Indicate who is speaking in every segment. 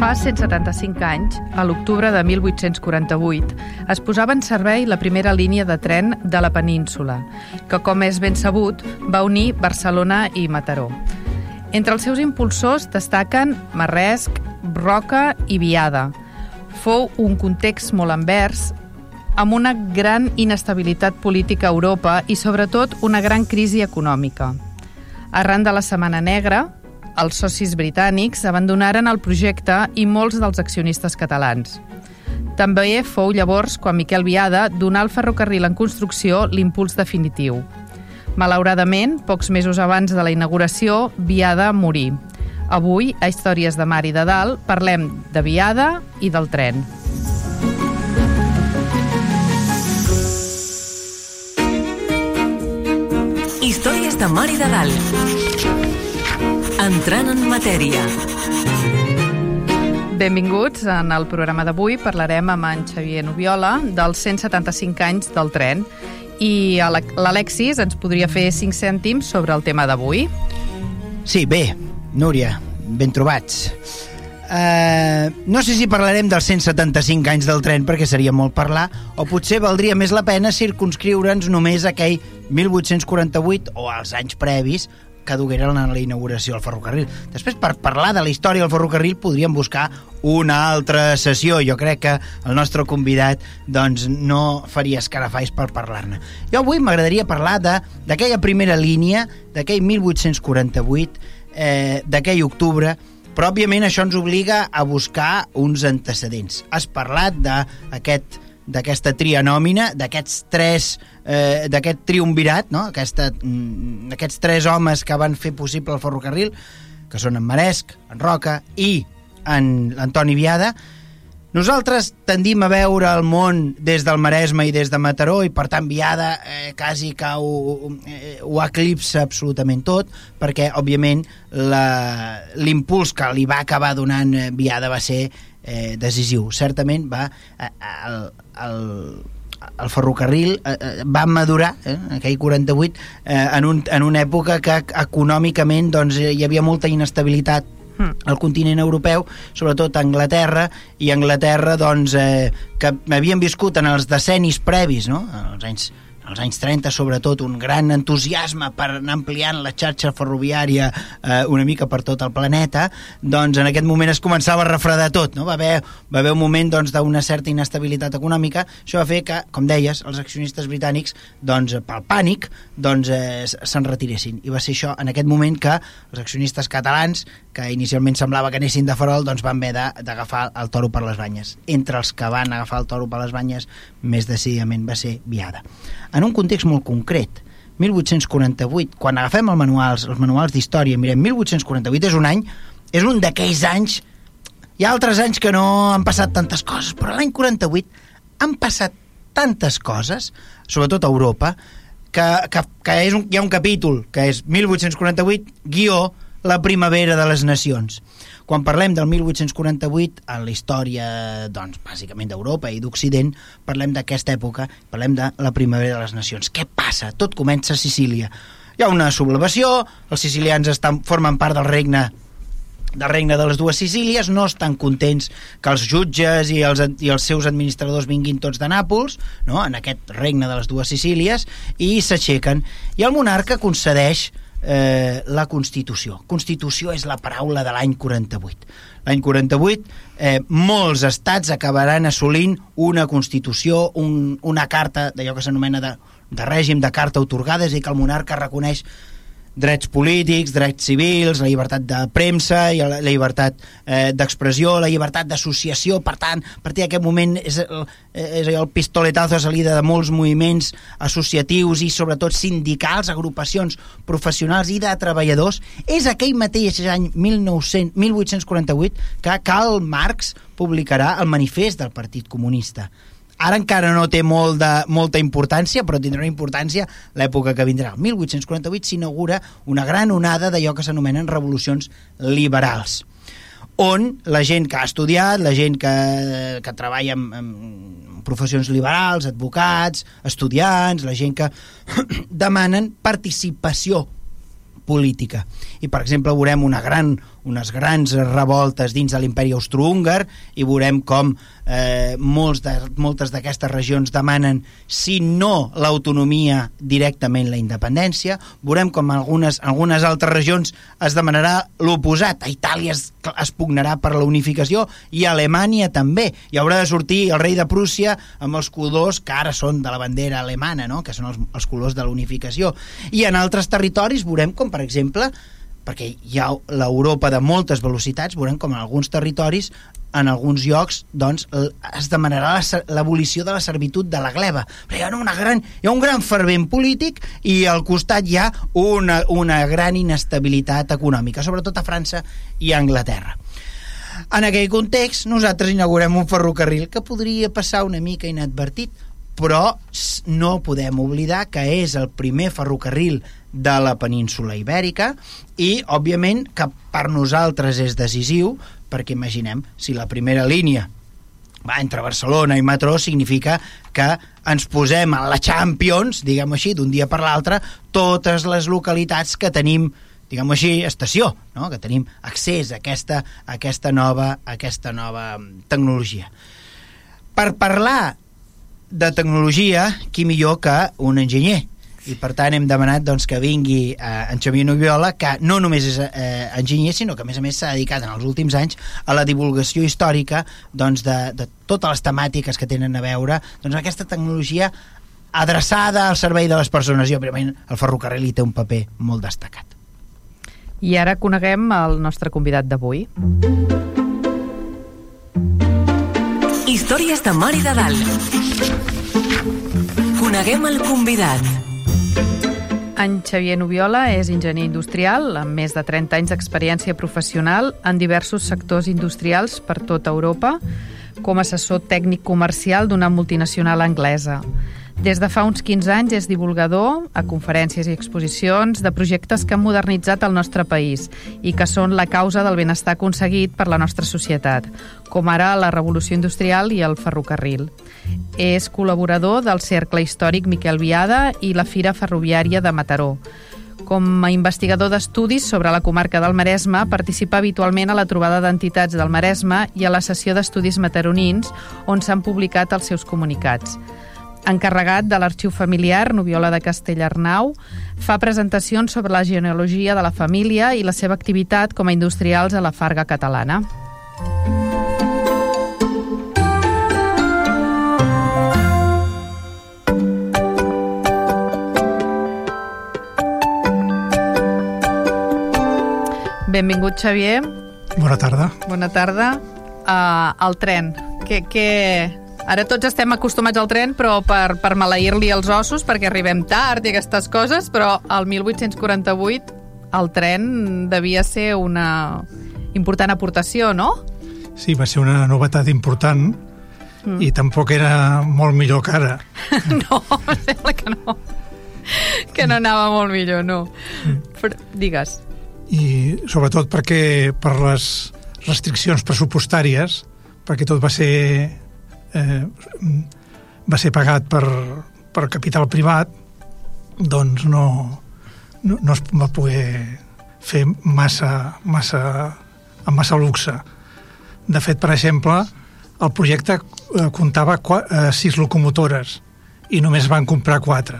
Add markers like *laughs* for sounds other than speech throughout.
Speaker 1: Fa 175 anys, a l'octubre de 1848, es posava en servei la primera línia de tren de la península, que, com és ben sabut, va unir Barcelona i Mataró. Entre els seus impulsors destaquen Marresc, Roca i Viada. Fou un context molt envers, amb una gran inestabilitat política a Europa i, sobretot, una gran crisi econòmica. Arran de la Setmana Negra, els socis britànics abandonaren el projecte i molts dels accionistes catalans. També fou llavors quan Miquel Viada donà al ferrocarril en construcció l'impuls definitiu. Malauradament, pocs mesos abans de la inauguració, Viada morí. Avui, a Històries de Mar i de Dalt, parlem de Viada i del tren.
Speaker 2: Històries de Mar i de Dalt. Entrant en matèria.
Speaker 1: Benvinguts. En el programa d'avui parlarem amb en Xavier Noviola dels 175 anys del tren i l'Alexis ens podria fer 5 cèntims sobre el tema d'avui.
Speaker 3: Sí, bé, Núria, ben trobats. Uh, no sé si parlarem dels 175 anys del tren perquè seria molt parlar o potser valdria més la pena circunscriure'ns només a aquell 1848 o als anys previs que dugueren a la inauguració del ferrocarril. Després, per parlar de la història del ferrocarril, podríem buscar una altra sessió. Jo crec que el nostre convidat doncs, no faria escarafalls per parlar-ne. Jo avui m'agradaria parlar d'aquella primera línia, d'aquell 1848, eh, d'aquell octubre, però òbviament això ens obliga a buscar uns antecedents. Has parlat d'aquest d'aquesta trianòmina, d'aquests tres eh, d'aquest triumvirat, no? Aquesta, mm, aquests tres homes que van fer possible el ferrocarril, que són en Maresc, en Roca i en Antoni Viada, nosaltres tendim a veure el món des del Maresme i des de Mataró i per tant Viada eh, quasi que ho, ho eclipsa absolutament tot perquè òbviament l'impuls que li va acabar donant eh, Viada va ser eh, decisiu. Certament va eh, el, el, el ferrocarril eh, eh, va madurar, eh, aquell 48, eh, en, un, en una època que econòmicament doncs, hi havia molta inestabilitat al continent europeu, sobretot a Anglaterra, i Anglaterra doncs, eh, que havien viscut en els decennis previs, no? als anys als anys 30, sobretot, un gran entusiasme per anar ampliant la xarxa ferroviària eh, una mica per tot el planeta, doncs en aquest moment es començava a refredar tot, no? Va haver, va haver un moment doncs, d'una doncs, certa inestabilitat econòmica, això va fer que, com deies, els accionistes britànics, doncs, pel pànic, doncs, eh, se'n retiressin. I va ser això, en aquest moment, que els accionistes catalans, que inicialment semblava que anessin de farol, doncs van haver d'agafar el toro per les banyes. Entre els que van agafar el toro per les banyes, més decididament va ser Viada en un context molt concret. 1848, quan agafem el manuals, els manuals d'història, mirem, 1848 és un any, és un d'aquells anys, hi ha altres anys que no han passat tantes coses, però l'any 48 han passat tantes coses, sobretot a Europa, que, que, que és un, hi ha un capítol que és 1848, guió, la primavera de les nacions. Quan parlem del 1848, en la història, doncs, bàsicament d'Europa i d'Occident, parlem d'aquesta època, parlem de la primavera de les nacions. Què passa? Tot comença a Sicília. Hi ha una sublevació, els sicilians estan, formen part del regne del regne de les dues Sicílies, no estan contents que els jutges i els, i els seus administradors vinguin tots de Nàpols, no? en aquest regne de les dues Sicílies, i s'aixequen. I el monarca concedeix eh, la Constitució. Constitució és la paraula de l'any 48. L'any 48 eh, molts estats acabaran assolint una Constitució, un, una carta d'allò que s'anomena de, de règim de carta otorgada, és a dir, que el monarca reconeix drets polítics, drets civils, la llibertat de premsa, i la, la llibertat eh, d'expressió, la llibertat d'associació, per tant, a partir d'aquest moment és, el, és el pistoletazo de salida de molts moviments associatius i sobretot sindicals, agrupacions professionals i de treballadors, és aquell mateix any 1900, 1848 que Karl Marx publicarà el manifest del Partit Comunista Ara encara no té molt de, molta importància, però tindrà una importància l'època que vindrà. El 1848 s'inaugura una gran onada d'allò que s'anomenen revolucions liberals on la gent que ha estudiat, la gent que, que treballa en, en professions liberals, advocats, estudiants, la gent que *coughs* demanen participació política. I, per exemple, veurem una gran, unes grans revoltes dins de l'imperi austro-húngar i veurem com eh, molts de, moltes d'aquestes regions demanen, si no l'autonomia, directament la independència. Veurem com algunes, algunes altres regions es demanarà l'oposat. A Itàlia es, es pugnarà per la unificació i a Alemanya també. I haurà de sortir el rei de Prússia amb els colors que ara són de la bandera alemana, no? que són els, els colors de la unificació. I en altres territoris veurem com, per exemple, perquè hi ha l'Europa de moltes velocitats, veurem com en alguns territoris en alguns llocs doncs, es demanarà l'abolició de la servitud de la gleba. Però hi ha, una gran, hi ha un gran fervent polític i al costat hi ha una, una gran inestabilitat econòmica, sobretot a França i a Anglaterra. En aquell context, nosaltres inaugurem un ferrocarril que podria passar una mica inadvertit, però no podem oblidar que és el primer ferrocarril de la península ibèrica i, òbviament, que per nosaltres és decisiu perquè imaginem, si la primera línia va entre Barcelona i Matró significa que ens posem a la Champions, diguem així, d'un dia per l'altre, totes les localitats que tenim diguem així, estació, no? que tenim accés a aquesta, a aquesta, nova, a aquesta nova tecnologia. Per parlar de tecnologia, qui millor que un enginyer? I per tant hem demanat doncs, que vingui eh, en Xavier Noviola que no només és eh, enginyer sinó que a més a més s'ha dedicat en els últims anys a la divulgació històrica doncs, de, de totes les temàtiques que tenen a veure doncs, aquesta tecnologia adreçada al servei de les persones. I òbviament el ferrocarril hi té un paper molt destacat.
Speaker 1: I ara coneguem el nostre convidat d'avui.
Speaker 2: Històries de Mar i de Dalt. Coneguem el convidat
Speaker 1: en Xavier Nubiola és enginyer industrial amb més de 30 anys d'experiència professional en diversos sectors industrials per tota Europa, com a assessor tècnic comercial d'una multinacional anglesa. Des de fa uns 15 anys és divulgador a conferències i exposicions de projectes que han modernitzat el nostre país i que són la causa del benestar aconseguit per la nostra societat, com ara la revolució industrial i el ferrocarril. És col·laborador del Cercle Històric Miquel Viada i la Fira Ferroviària de Mataró. Com a investigador d'estudis sobre la comarca del Maresme, participa habitualment a la trobada d'entitats del Maresme i a la sessió d'estudis mataronins, on s'han publicat els seus comunicats encarregat de l'arxiu familiar Noviola de Castellarnau, fa presentacions sobre la genealogia de la família i la seva activitat com a industrials a la Farga catalana. Benvingut, Xavier.
Speaker 4: Bona tarda.
Speaker 1: Bona tarda. Uh, el tren. Què, què, Ara tots estem acostumats al tren, però per, per maleir-li els ossos, perquè arribem tard i aquestes coses, però el 1848 el tren devia ser una important aportació, no?
Speaker 4: Sí, va ser una novetat important mm. i tampoc era molt millor que ara. *laughs*
Speaker 1: no, sembla que no. Que no anava molt millor, no. Mm. Però, digues.
Speaker 4: I sobretot perquè per les restriccions pressupostàries, perquè tot va ser eh, va ser pagat per, per capital privat, doncs no, no, no es va poder fer massa, massa, amb massa luxe. De fet, per exemple, el projecte eh, comptava eh, sis locomotores i només van comprar quatre.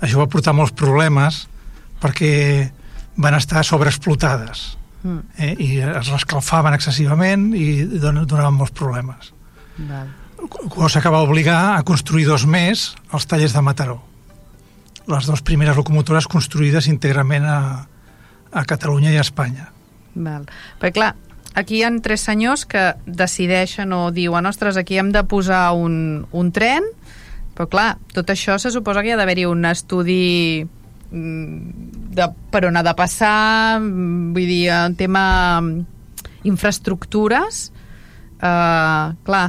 Speaker 4: Això va portar molts problemes perquè van estar sobreexplotades mm. eh, i es rescalfaven excessivament i donaven molts problemes. Val cosa que va obligar a construir dos més als tallers de Mataró. les dues primeres locomotores construïdes íntegrament a, a Catalunya i a Espanya.
Speaker 1: Val. Perquè, clar, aquí hi ha tres senyors que decideixen o diuen, ostres, aquí hem de posar un, un tren, però clar, tot això se suposa que hi ha d'haver-hi un estudi de per on ha de passar, mm, vull dir, en tema infraestructures, uh, clar,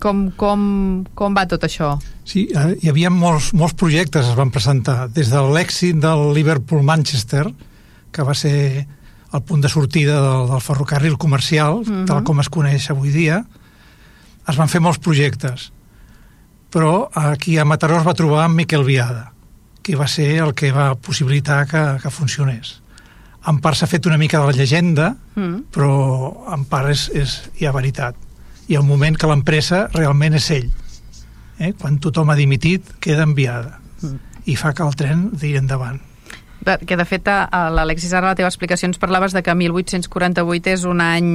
Speaker 1: com, com, com va tot això?
Speaker 4: Sí, eh, hi havia molts, molts projectes es van presentar, des de l'èxit del Liverpool-Manchester, que va ser el punt de sortida del, del ferrocarril comercial, uh -huh. tal com es coneix avui dia, es van fer molts projectes. Però aquí a Mataró es va trobar amb Miquel Viada, que va ser el que va possibilitar que, que funcionés. En part s'ha fet una mica de la llegenda, mm. però en part és, és, hi ha veritat. I el moment que l'empresa realment és ell. Eh? Quan tothom ha dimitit, queda enviada. Mm. I fa que el tren digui endavant.
Speaker 1: Que, de fet, a l'Alexis, ara la teva explicació ens parlaves de que 1848 és un any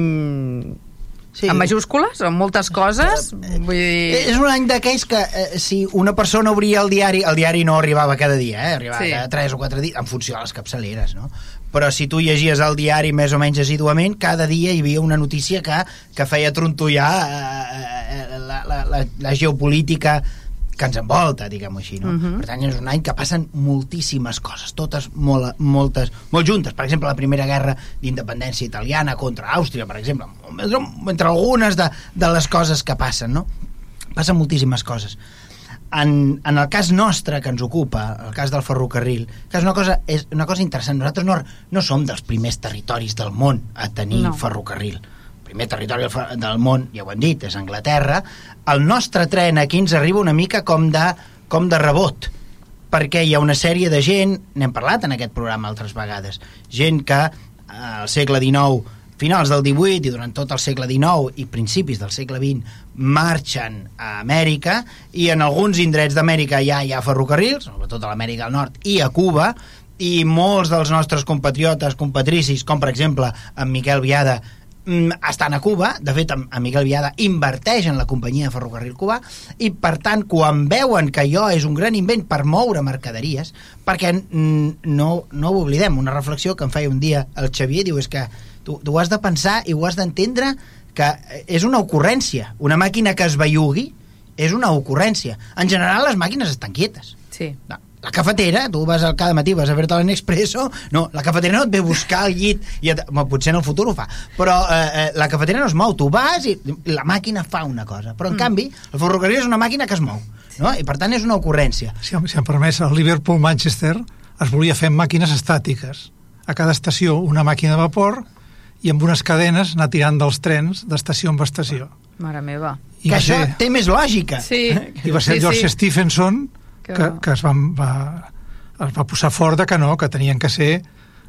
Speaker 1: Sí. En majúscules, amb moltes coses.
Speaker 3: Eh, vull dir... És un any d'aquells que eh, si una persona obria el diari, el diari no arribava cada dia, eh? arribava sí. cada 3 o 4 dies, en funció de les capçaleres, no? Però si tu llegies el diari més o menys assiduament, cada dia hi havia una notícia que, que feia trontollar eh, eh la, la, la, la geopolítica que ens envolta, diguem-ho així, no? Uh mhm. -huh. Per tant, és un any que passen moltíssimes coses, totes molt, moltes, molt juntes. Per exemple, la primera guerra d'independència italiana contra Àustria, per exemple, entre algunes de, de les coses que passen, no? Passen moltíssimes coses. En, en el cas nostre que ens ocupa, el cas del ferrocarril, que és una cosa, és una cosa interessant. Nosaltres no, no som dels primers territoris del món a tenir no. ferrocarril primer territori del món, ja ho hem dit, és Anglaterra, el nostre tren aquí ens arriba una mica com de, com de rebot, perquè hi ha una sèrie de gent, n'hem parlat en aquest programa altres vegades, gent que eh, al segle XIX, finals del XVIII i durant tot el segle XIX i principis del segle XX marxen a Amèrica i en alguns indrets d'Amèrica ja hi ha ferrocarrils, sobretot a l'Amèrica del Nord i a Cuba, i molts dels nostres compatriotes, compatricis, com per exemple en Miquel Viada, estan a Cuba, de fet en Miguel Viada inverteix en la companyia de ferrocarril cubà i per tant quan veuen que allò és un gran invent per moure mercaderies perquè mm, no, no ho oblidem, una reflexió que em feia un dia el Xavier, diu és que tu, tu has de pensar i ho has d'entendre que és una ocurrència. Una màquina que es veiugui és una ocurrència. En general les màquines estan quietes.
Speaker 1: Sí.
Speaker 3: no, la cafetera, tu vas al cada matí, vas a fer-te l'Expresso, no, la cafetera no et ve buscar al llit, i et, bueno, potser en el futur ho fa, però eh, eh, la cafetera no es mou, tu vas i la màquina fa una cosa, però en mm. canvi el ferrocarril és una màquina que es mou, no? i per tant és una ocurrència.
Speaker 4: Si, si em permès, el Liverpool-Manchester es volia fer amb màquines estàtiques, a cada estació una màquina de vapor i amb unes cadenes anar tirant dels trens d'estació en estació.
Speaker 1: Mare meva.
Speaker 3: I que això ser... té més lògica.
Speaker 1: Sí.
Speaker 4: I va ser
Speaker 1: sí,
Speaker 4: George
Speaker 1: sí.
Speaker 4: Stephenson que, que, es, van, va, es va posar fort de que no, que tenien que ser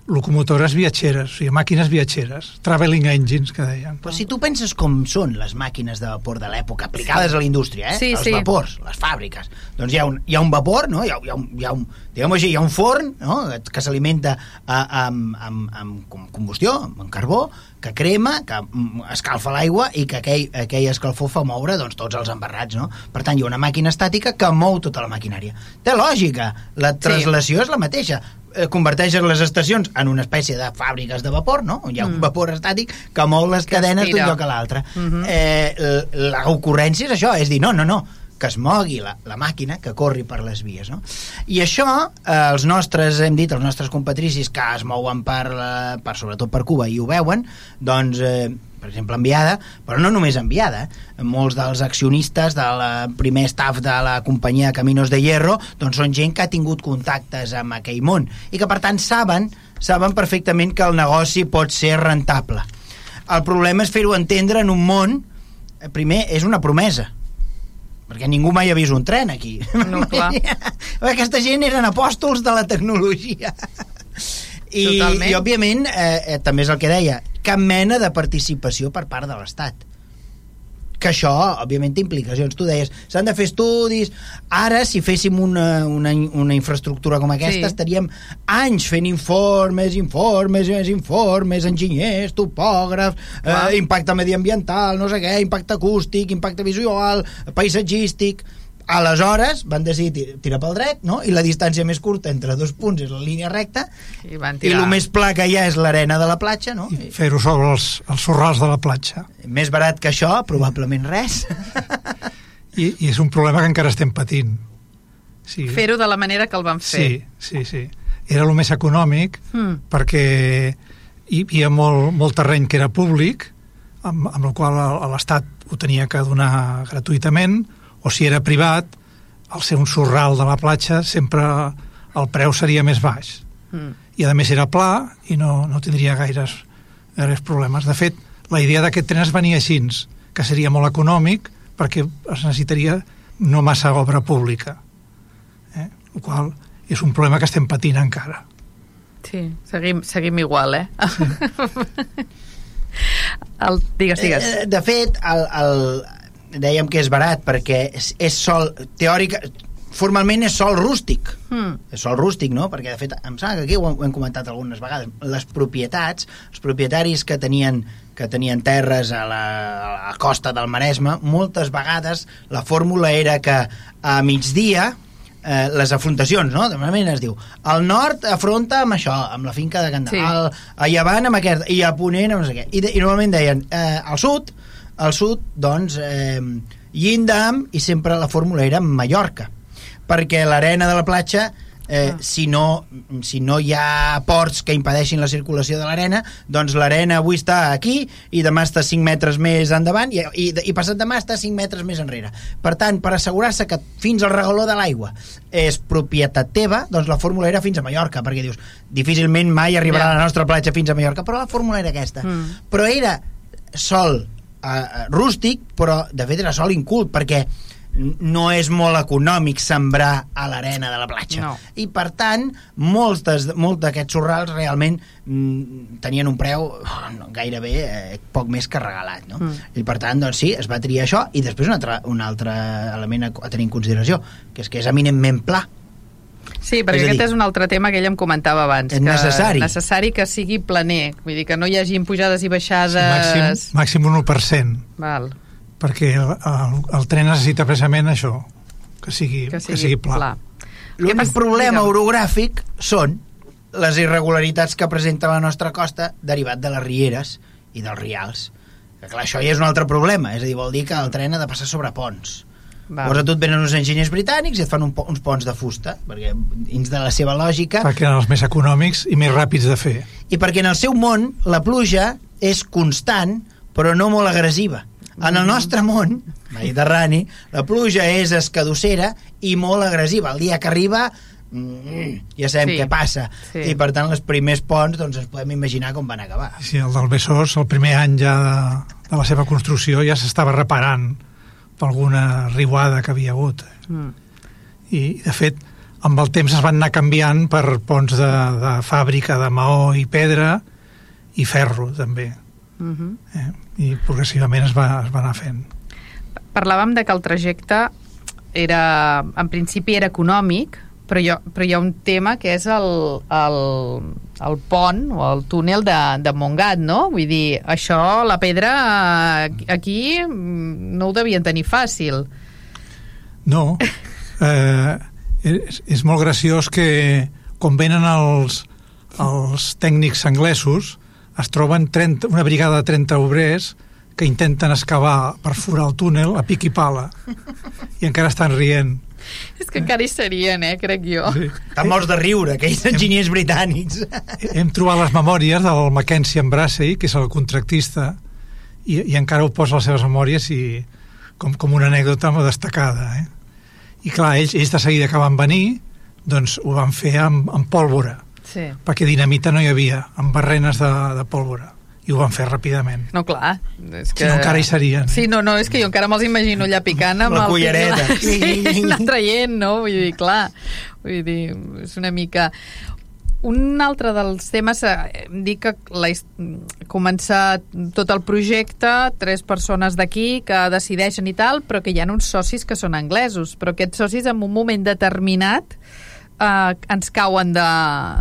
Speaker 4: locomotores viatgeres, o sigui, màquines viatgeres, traveling engines, que deien.
Speaker 3: Però si tu penses com són les màquines de vapor de l'època aplicades sí. a la indústria, eh?
Speaker 1: Sí,
Speaker 3: els
Speaker 1: sí.
Speaker 3: vapors, les fàbriques, doncs hi ha un, hi ha un vapor, no? hi, ha, hi, ha un, hi ha un, diguem així, hi ha un forn no? que s'alimenta amb, amb, amb combustió, amb carbó, que crema, que mm, escalfa l'aigua i que aquell, aquell escalfor fa moure doncs, tots els embarrats. No? Per tant, hi ha una màquina estàtica que mou tota la maquinària. Té lògica, la translació sí. és la mateixa eh, converteixes les estacions en una espècie de fàbriques de vapor, no? Hi ha un mm. vapor estàtic que mou les que cadenes d'un lloc a l'altre. Mm -hmm. eh, L'ocurrència és això, és dir, no, no, no, que es mogui la, la màquina que corri per les vies. No? I això, eh, els nostres, hem dit, els nostres compatricis que es mouen per, eh, per sobretot per Cuba i ho veuen, doncs... Eh, per exemple, enviada, però no només enviada. Molts dels accionistes del primer staff de la companyia Caminos de Hierro doncs són gent que ha tingut contactes amb aquell món i que, per tant, saben, saben perfectament que el negoci pot ser rentable. El problema és fer-ho entendre en un món, eh, primer, és una promesa, perquè ningú mai ha vist un tren aquí.
Speaker 1: No, *laughs* clar.
Speaker 3: Aquesta gent eren apòstols de la tecnologia. I, i òbviament, eh, eh, també és el que deia, cap mena de participació per part de l'Estat. Que això, òbviament, té implicacions. Tu deies, s'han de fer estudis... Ara, si féssim una, una, una infraestructura com aquesta, sí. estaríem anys fent informes, informes, més informes, enginyers, topògrafs, eh, impacte mediambiental, no sé què, impacte acústic, impacte visual, paisatgístic aleshores van decidir ti- tirar pel dret, no? i la distància més curta entre dos punts és la línia recta,
Speaker 1: I van
Speaker 3: i
Speaker 1: tirar.
Speaker 3: el més pla que hi ha és l'arena de la platja, no? I,
Speaker 4: Fer-ho sobre els, els sorrals de la platja.
Speaker 3: més barat que això, probablement res.
Speaker 4: I, I és un problema que encara estem patint. Sí,
Speaker 1: Fer-ho de la manera que el van fer.
Speaker 4: sí, sí, sí. Era el més econòmic
Speaker 1: Mm.
Speaker 4: perquè hi havia molt, molt terreny que era públic, amb, amb el qual l'Estat ho tenia que donar gratuïtament, o si era privat, al ser un sorral de la platja sempre el preu seria més baix.
Speaker 1: Mm.
Speaker 4: I a més era pla i no, no tindria gaires, gaires problemes. De fet, la idea d'aquest tren es venia així, que seria molt econòmic perquè es necessitaria no massa obra pública. Eh? El qual és un problema que estem patint encara.
Speaker 1: Sí, seguim, seguim igual, eh? *laughs* el, digues, digues.
Speaker 3: Eh, De fet, el, el, dèiem que és barat perquè és, és sol, teòrica, formalment és sol rústic.
Speaker 1: Mm.
Speaker 3: És sol rústic, no? Perquè, de fet, em sembla que aquí ho hem, ho hem comentat algunes vegades. Les propietats, els propietaris que tenien que tenien terres a la, a la costa del Maresme, moltes vegades la fórmula era que a migdia eh, les afrontacions, no? De manera es diu, al nord afronta amb això, amb la finca de Candà,
Speaker 1: Sí.
Speaker 3: a llevant amb aquest, i a ponent amb no sé què. I, de, i normalment deien, eh, al sud, al sud, doncs, eh, Llindam, i sempre la fórmula era Mallorca, perquè l'arena de la platja eh,
Speaker 1: Ah.
Speaker 3: si, no, si no hi ha ports que impedeixin la circulació de l'arena, doncs l'arena avui està aquí i demà està 5 metres més endavant i, i, i passat demà està 5 metres més enrere. Per tant, per assegurar-se que fins al regaló de l'aigua és propietat teva, doncs la fórmula era fins a Mallorca, perquè dius, difícilment mai arribarà a la nostra platja fins a Mallorca, però la fórmula era aquesta.
Speaker 1: Mm.
Speaker 3: Però era sol eh, rústic, però de fet era sol incult, perquè no és molt econòmic sembrar a l'arena de la platja.
Speaker 1: No.
Speaker 3: I per tant, molts des- molts d'aquests sorrals realment mm, tenien un preu oh, gairebé eh, poc més que regalat. No?
Speaker 1: Mm.
Speaker 3: I per tant, doncs sí, es va triar això i després un altre, un altre element a, a tenir en consideració, que és que és eminentment pla.
Speaker 1: Sí, perquè
Speaker 3: És
Speaker 1: aquest
Speaker 3: dir,
Speaker 1: és un altre tema que ella em comentava abans.
Speaker 3: és
Speaker 1: que
Speaker 3: necessari.
Speaker 1: necessari que sigui planer, vull dir que no hi hagi pujades i baixades...
Speaker 4: Màxim, màxim un 1%,
Speaker 1: Val,
Speaker 4: perquè el, el, el tren necessita precisament això, que sigui,
Speaker 1: que sigui,
Speaker 4: que sigui pla.
Speaker 1: pla.
Speaker 3: L'únic problema
Speaker 1: digue'm.
Speaker 3: orogràfic són les irregularitats que presenta la nostra costa derivat de les rieres i dels rials. Que clar, això ja és un altre problema, és a dir, vol dir que el tren ha de passar sobre ponts.
Speaker 1: Val.
Speaker 3: Llavors a tu et venen uns enginyers britànics i et fan un, uns ponts de fusta, perquè dins de la seva lògica,
Speaker 4: perquè eren els més econòmics i més ràpids de fer.
Speaker 3: i perquè en el seu món la pluja és constant, però no molt agressiva. En el nostre món, mediterrani, la pluja és escadossera i molt agressiva. El dia que arriba, mm, ja sabem
Speaker 1: Sí.
Speaker 3: què passa.
Speaker 1: Sí.
Speaker 3: I per tant, els primers ponts, doncs ens podem imaginar com van acabar.
Speaker 4: Sí, el del Besòs, el primer any ja de, de la seva construcció, ja s'estava reparant per alguna riuada que havia hagut.
Speaker 1: Mm.
Speaker 4: I, de fet, amb el temps es van anar canviant per ponts de, de fàbrica de maó i pedra i ferro, també.
Speaker 1: Mm -hmm.
Speaker 4: Eh? I progressivament es va, es va anar fent.
Speaker 1: Parlàvem de que el trajecte era, en principi era econòmic, però hi ha, però hi ha un tema que és el, el, el pont o el túnel de, de Montgat, no? Vull dir, això, la pedra, aquí mm, no ho devien tenir fàcil.
Speaker 4: No, *laughs* eh, és, és molt graciós que quan venen els, els tècnics anglesos es troben 30, una brigada de 30 obrers que intenten excavar per forar el túnel a pic i pala *laughs* i encara estan rient
Speaker 1: És que encara hi serien, eh, crec jo.
Speaker 4: sí.
Speaker 3: Estan morts de riure, aquells enginyers britànics.
Speaker 4: hem trobat les memòries del Mackenzie Embrasey que és el contractista i, i encara ho posa a les seves memòries i com, com una anècdota molt destacada eh? i clar, ells, ells de seguida que van venir doncs ho van fer amb, amb pólvora
Speaker 1: Sí.
Speaker 4: perquè dinamita no hi havia, amb barrenes de, de pólvora i ho van fer ràpidament
Speaker 1: No, clar. És
Speaker 4: si no encara hi serien
Speaker 1: Sí, no, no, és que jo encara me'ls imagino allà picant amb
Speaker 3: La
Speaker 1: el
Speaker 3: cullereta. *laughs*
Speaker 1: Sí, anar traient, no? Vull dir, clar, vull dir, és una mica... Un altre dels temes, eh, em dic que la, comença tot el projecte, tres persones d'aquí que decideixen i tal, però que hi ha uns socis que són anglesos, però aquests socis en un moment determinat eh, ens cauen de,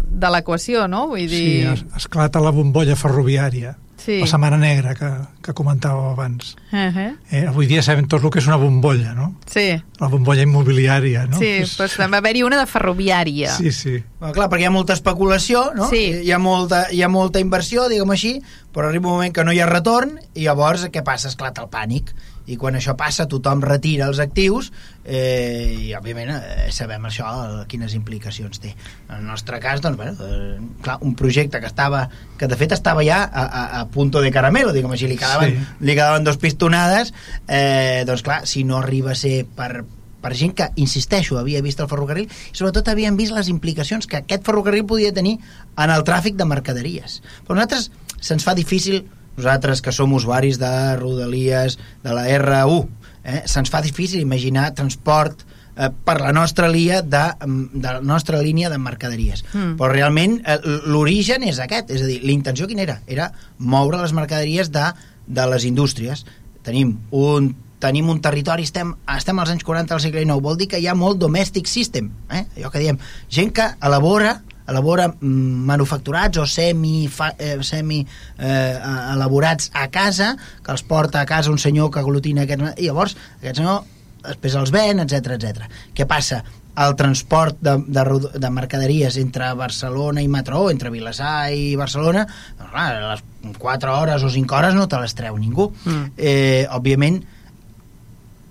Speaker 1: de l'equació, no? Vull dir...
Speaker 4: Sí, es, esclata la bombolla ferroviària
Speaker 1: Sí.
Speaker 4: la Setmana Negra que, que comentàveu abans.
Speaker 1: Uh -huh.
Speaker 4: Eh, avui dia sabem tot el que és una bombolla, no?
Speaker 1: Sí,
Speaker 4: La bombolla immobiliària, no?
Speaker 1: sí, *laughs*
Speaker 4: És-
Speaker 1: doncs va haver-hi una de ferroviària.
Speaker 4: sí, sí.
Speaker 3: Bueno, clar, perquè hi ha molta especulació, no?
Speaker 1: Sí.
Speaker 3: Hi ha molta, hi ha molta inversió, diguem així, però arriba un moment que no hi ha retorn i llavors què passa? Esclata el pànic. I quan això passa tothom retira els actius eh, i òbviament eh, sabem això el, quines implicacions té. En el nostre cas, doncs, bueno, eh, clar, un projecte que estava que de fet estava ja a, a, a punto de caramelo, diguem així, li quedaven,
Speaker 4: Sí.
Speaker 3: li quedaven dos pistonades, eh, doncs clar, si no arriba a ser per, per gent que, insisteixo, havia vist el ferrocarril i sobretot havien vist les implicacions que aquest ferrocarril podia tenir en el tràfic de mercaderies. Però a nosaltres se'ns fa difícil, nosaltres que som usuaris de Rodalies, de la R1, eh, se'ns fa difícil imaginar transport eh, per la nostra lia de, de la nostra línia de mercaderies.
Speaker 1: Mm.
Speaker 3: Però realment eh, l'origen és aquest, és a dir, l'intenció quina era? Era moure les mercaderies de, de les indústries. Tenim un tenim un territori, estem, estem als anys 40 del segle XIX, vol dir que hi ha molt domestic system, eh? allò que diem, gent que elabora elabora mm, manufacturats o semi, fa, eh, semi eh, elaborats a casa, que els porta a casa un senyor que aglutina aquests... I llavors aquest senyor després els ven, etc etc. Què passa? El transport de, de, de mercaderies entre Barcelona i Mataró, entre Vilassar i Barcelona, doncs clar, les 4 hores o 5 hores no te les treu ningú.
Speaker 1: Mm.
Speaker 3: Eh, òbviament,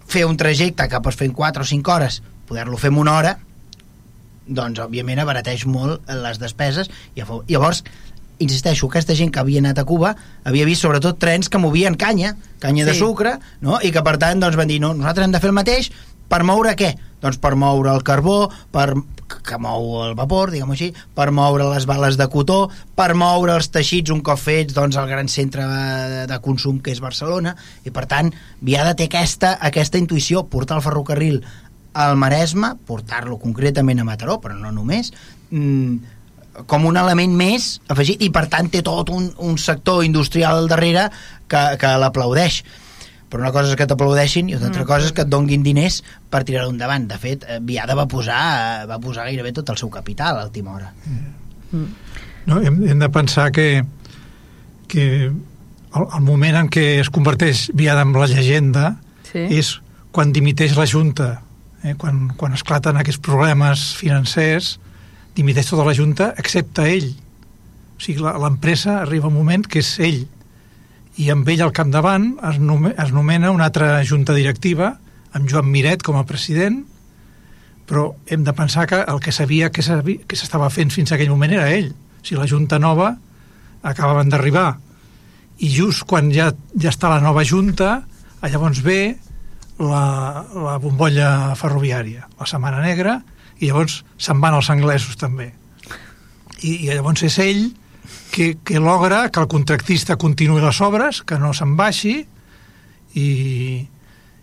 Speaker 3: fer un trajecte que pots fer en 4 o 5 hores, poder-lo fer en una hora, doncs òbviament abarateix molt les despeses i llavors- insisteixo, aquesta gent que havia anat a Cuba havia vist sobretot trens que movien canya canya de
Speaker 1: Sí.
Speaker 3: sucre, no? i que per tant doncs, van dir, no, nosaltres hem de fer el mateix per moure què? Doncs per moure el carbó per que mou el vapor, diguem així, per moure les bales de cotó, per moure els teixits un cop fets doncs, al gran centre de, de consum que és Barcelona, i per tant Viada té aquesta, aquesta intuïció, portar el ferrocarril al Maresme, portar-lo concretament a Mataró, però no només, mm, com un element més afegit i per tant té tot un, un sector industrial al darrere que, que l'aplaudeix però una cosa és que t'aplaudeixin i una altra
Speaker 1: Mm.
Speaker 3: cosa és que et donguin diners per tirar-ho endavant. De fet, eh, Viada va posar, va posar gairebé tot el seu capital a última hora.
Speaker 4: No, hem, hem de pensar que, que el, el moment en què es converteix Viada en la llegenda
Speaker 1: Sí.
Speaker 4: és quan dimiteix la Junta, eh? quan, quan esclaten aquests problemes financers, dimiteix tota la Junta, excepte ell. O sigui, l'empresa arriba un moment que és ell, i amb ell al capdavant es, es nomena una altra junta directiva, amb Joan Miret com a president, però hem de pensar que el que sabia que s'estava fent fins a aquell moment era ell. O sigui, la junta nova acabaven d'arribar i just quan ja, ja està la nova junta, llavors ve la, la bombolla ferroviària, la Setmana Negra, i llavors se'n van els anglesos també. I, i llavors és ell que, que logra que el contractista continuï les obres, que no se'n baixi, i,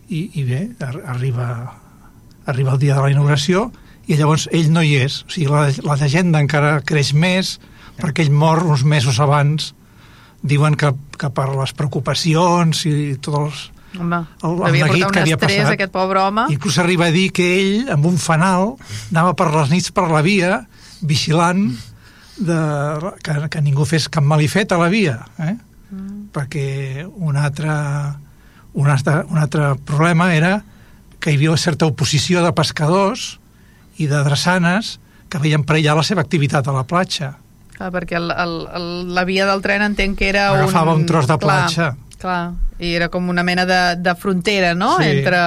Speaker 4: i, i bé, ar arriba, arriba el dia de la inauguració, i llavors ell no hi és. O sigui, la, la llegenda encara creix més, perquè ell mor uns mesos abans, diuen que, que per les preocupacions i tots els,
Speaker 1: Home,
Speaker 4: El- el neguit
Speaker 1: portar
Speaker 4: que havia
Speaker 1: estrès
Speaker 4: passat.
Speaker 1: aquest pobre home.
Speaker 4: Inclús arriba a dir que ell, amb un fanal, anava per les nits per la via, vigilant de, que, que ningú fes cap malifet a la via, eh? Mm. perquè un altre, un, altre, un altre problema era que hi havia certa oposició de pescadors i de drassanes que veien perillar la seva activitat a la platja.
Speaker 1: Clar, perquè el, el, el, la via del tren entenc que era
Speaker 4: Agafava
Speaker 1: un...
Speaker 4: un tros de platja.
Speaker 1: Clar, i era com una mena de, de frontera, no?,
Speaker 4: Sí.
Speaker 1: entre...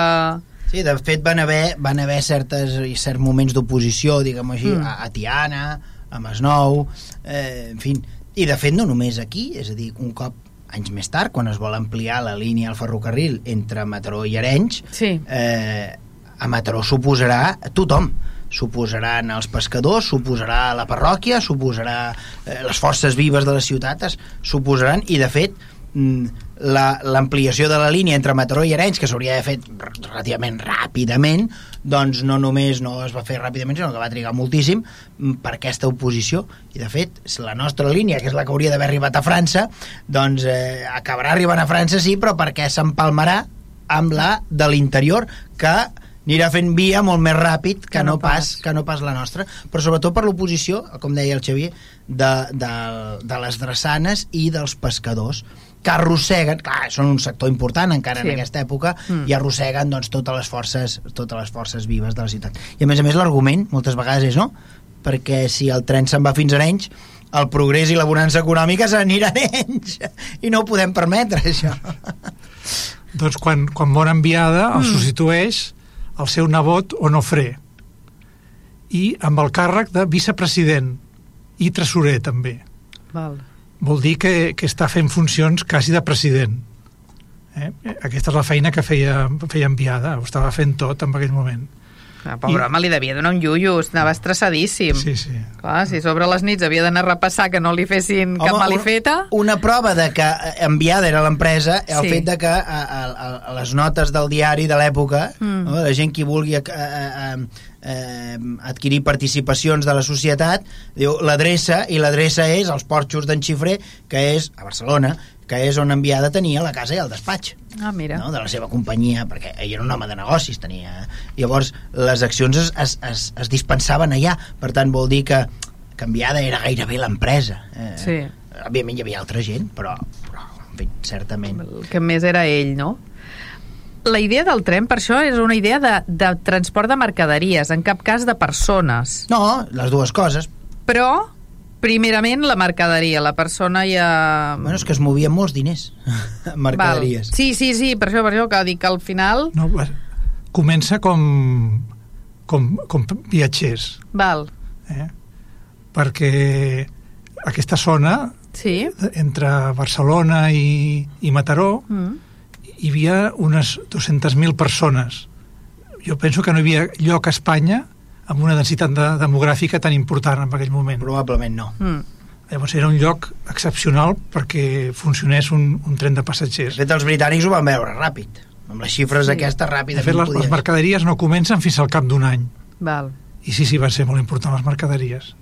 Speaker 3: Sí, de fet van haver, van haver certes, i certs moments d'oposició, diguem així,
Speaker 1: Mm.
Speaker 3: a, a Tiana, a Masnou, eh, en fi. I de fet no només aquí, és a dir, un cop anys més tard, quan es vol ampliar la línia al ferrocarril entre Mataró i Arenys,
Speaker 1: Sí.
Speaker 3: eh, a Mataró suposarà tothom suposaran els pescadors, suposarà la parròquia, suposarà eh, les forces vives de les ciutats, suposaran, i de fet mm, la- l'ampliació de la línia entre Mataró i Arenys, que s'hauria d'haver fet relativament ràpidament, doncs no només no es va fer ràpidament, sinó que va trigar moltíssim mm, per aquesta oposició. I de fet, la nostra línia, que és la que hauria d'haver arribat a França, doncs eh, acabarà arribant a França, sí, però perquè s'empalmarà amb la de l'interior, que anirà fent via molt més ràpid que,
Speaker 1: Que no
Speaker 3: no pas,
Speaker 1: pas.
Speaker 3: que no pas la nostra, però sobretot per l'oposició, com deia el Xavier, de, de, de les drassanes i dels pescadors que arrosseguen, clar, són un sector important encara
Speaker 1: Sí.
Speaker 3: en aquesta època,
Speaker 1: Mm.
Speaker 3: i arrosseguen doncs, totes les forces totes les forces vives de la ciutat. I a més a més l'argument moltes vegades és no, perquè si el tren se'n va fins a Arenys el progrés i la bonança econòmica s'anirà a Arenys i no ho podem permetre això *laughs*
Speaker 4: Doncs quan, quan mor enviada el substitueix el seu nebot Onofré i amb el càrrec de vicepresident i tresorer també.
Speaker 1: Val.
Speaker 4: Vol dir que, que està fent funcions quasi de president. Eh? Aquesta és la feina que feia, feia enviada, ho estava fent tot en aquell moment.
Speaker 1: Ah, pobre
Speaker 4: I-
Speaker 1: home, li devia donar un llullo, anava estressadíssim.
Speaker 4: Sí, sí.
Speaker 1: Clar, si sobre les nits havia d'anar a repassar que no li fessin cap
Speaker 3: Home,
Speaker 1: malifeta...
Speaker 3: Una, una prova de que eh, enviada era l'empresa, el
Speaker 1: Sí.
Speaker 3: fet de que a, a, a, a les notes del diari de l'època,
Speaker 1: Mm.
Speaker 3: no, la gent qui vulgui eh, eh, eh, adquirir participacions de la societat, diu l'adreça, i l'adreça és als porxos d'en Xifré, que és a Barcelona, que és on enviada tenia la casa i el despatx
Speaker 1: Ah, mira.
Speaker 3: no, de la seva companyia, perquè ell era un home de negocis, tenia... Llavors, les accions es, es, es, es dispensaven allà, per tant, vol dir que canviada era gairebé l'empresa. Eh,
Speaker 1: Sí.
Speaker 3: Òbviament hi havia altra gent, però, però en fi, certament...
Speaker 1: El que més era ell, no? La idea del tren, per això, és una idea de, de transport de mercaderies, en cap cas de persones.
Speaker 3: No, les dues coses.
Speaker 1: Però, primerament, la mercaderia. La persona ja...
Speaker 3: Bueno, és que es movien molts diners mercaderies.
Speaker 1: Val. Sí, sí, sí, per això, per això que dic que al final...
Speaker 4: No, comença com, com, com viatgers,
Speaker 1: Val,
Speaker 4: eh? perquè aquesta zona,
Speaker 1: sí.
Speaker 4: entre Barcelona i, i Mataró,
Speaker 1: Mm.
Speaker 4: Hi havia unes 200.000 persones. Jo penso que no hi havia lloc a Espanya amb una densitat de, demogràfica tan important en aquell moment.
Speaker 3: Probablement no.
Speaker 1: Mm.
Speaker 4: Llavors era un lloc excepcional perquè funcionés un, un tren de
Speaker 3: De
Speaker 4: passatgers.
Speaker 3: fet, els britànics ho van veure ràpid. Amb les xifres
Speaker 1: Sí.
Speaker 3: aquestes
Speaker 4: De
Speaker 3: ràpidament
Speaker 4: fet, les, les mercaderies no comencen fins al cap d'un any.
Speaker 1: Val.
Speaker 4: I sí, sí, van ser molt importants les mercaderies.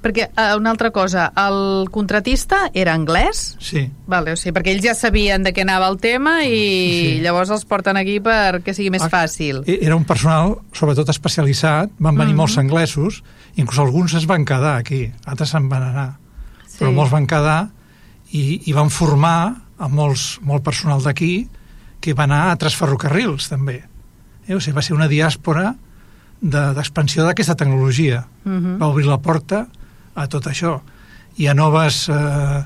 Speaker 1: Perquè, eh, una altra cosa, el contratista era anglès?
Speaker 4: Sí.
Speaker 1: Vale, o sigui, perquè ells ja sabien de què anava el tema i
Speaker 4: Sí.
Speaker 1: llavors els porten aquí perquè sigui més
Speaker 4: Ah,
Speaker 1: fàcil.
Speaker 4: Era un personal, sobretot especialitzat, van venir
Speaker 1: Mhm.
Speaker 4: molts anglesos, inclús alguns es van quedar aquí, altres se'n van anar,
Speaker 1: Sí.
Speaker 4: però molts van quedar i, i van formar a molts, molt personal d'aquí que va anar a altres ferrocarrils també. Eh? O sigui, va ser una diàspora de- d'expansió de, d'aquesta tecnologia.
Speaker 1: Mhm.
Speaker 4: Va obrir la porta a tot això i a noves eh,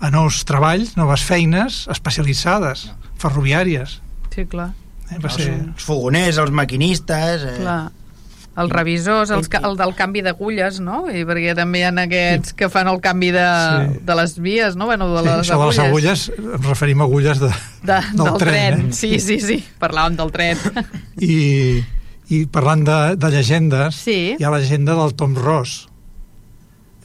Speaker 4: a nous treballs, noves feines especialitzades, ferroviàries.
Speaker 1: Sí, clar.
Speaker 4: Eh? Va
Speaker 3: els,
Speaker 4: ser...
Speaker 3: els fogoners, els maquinistes... Eh,
Speaker 1: clar. Els revisors, els, el del canvi d'agulles, no? I perquè també hi ha aquests que fan el canvi de,
Speaker 4: Sí.
Speaker 1: de les vies, no? Bueno, de
Speaker 4: Sí,
Speaker 1: les
Speaker 4: això de les agulles, ens referim a agulles de,
Speaker 1: De,
Speaker 4: del
Speaker 1: del, tren.
Speaker 4: tren, eh?
Speaker 1: Sí, sí, sí. Parlàvem del tren. *laughs*
Speaker 4: i, i parlant de, de llegendes,
Speaker 1: Sí.
Speaker 4: hi ha la llegenda del Tom Ross,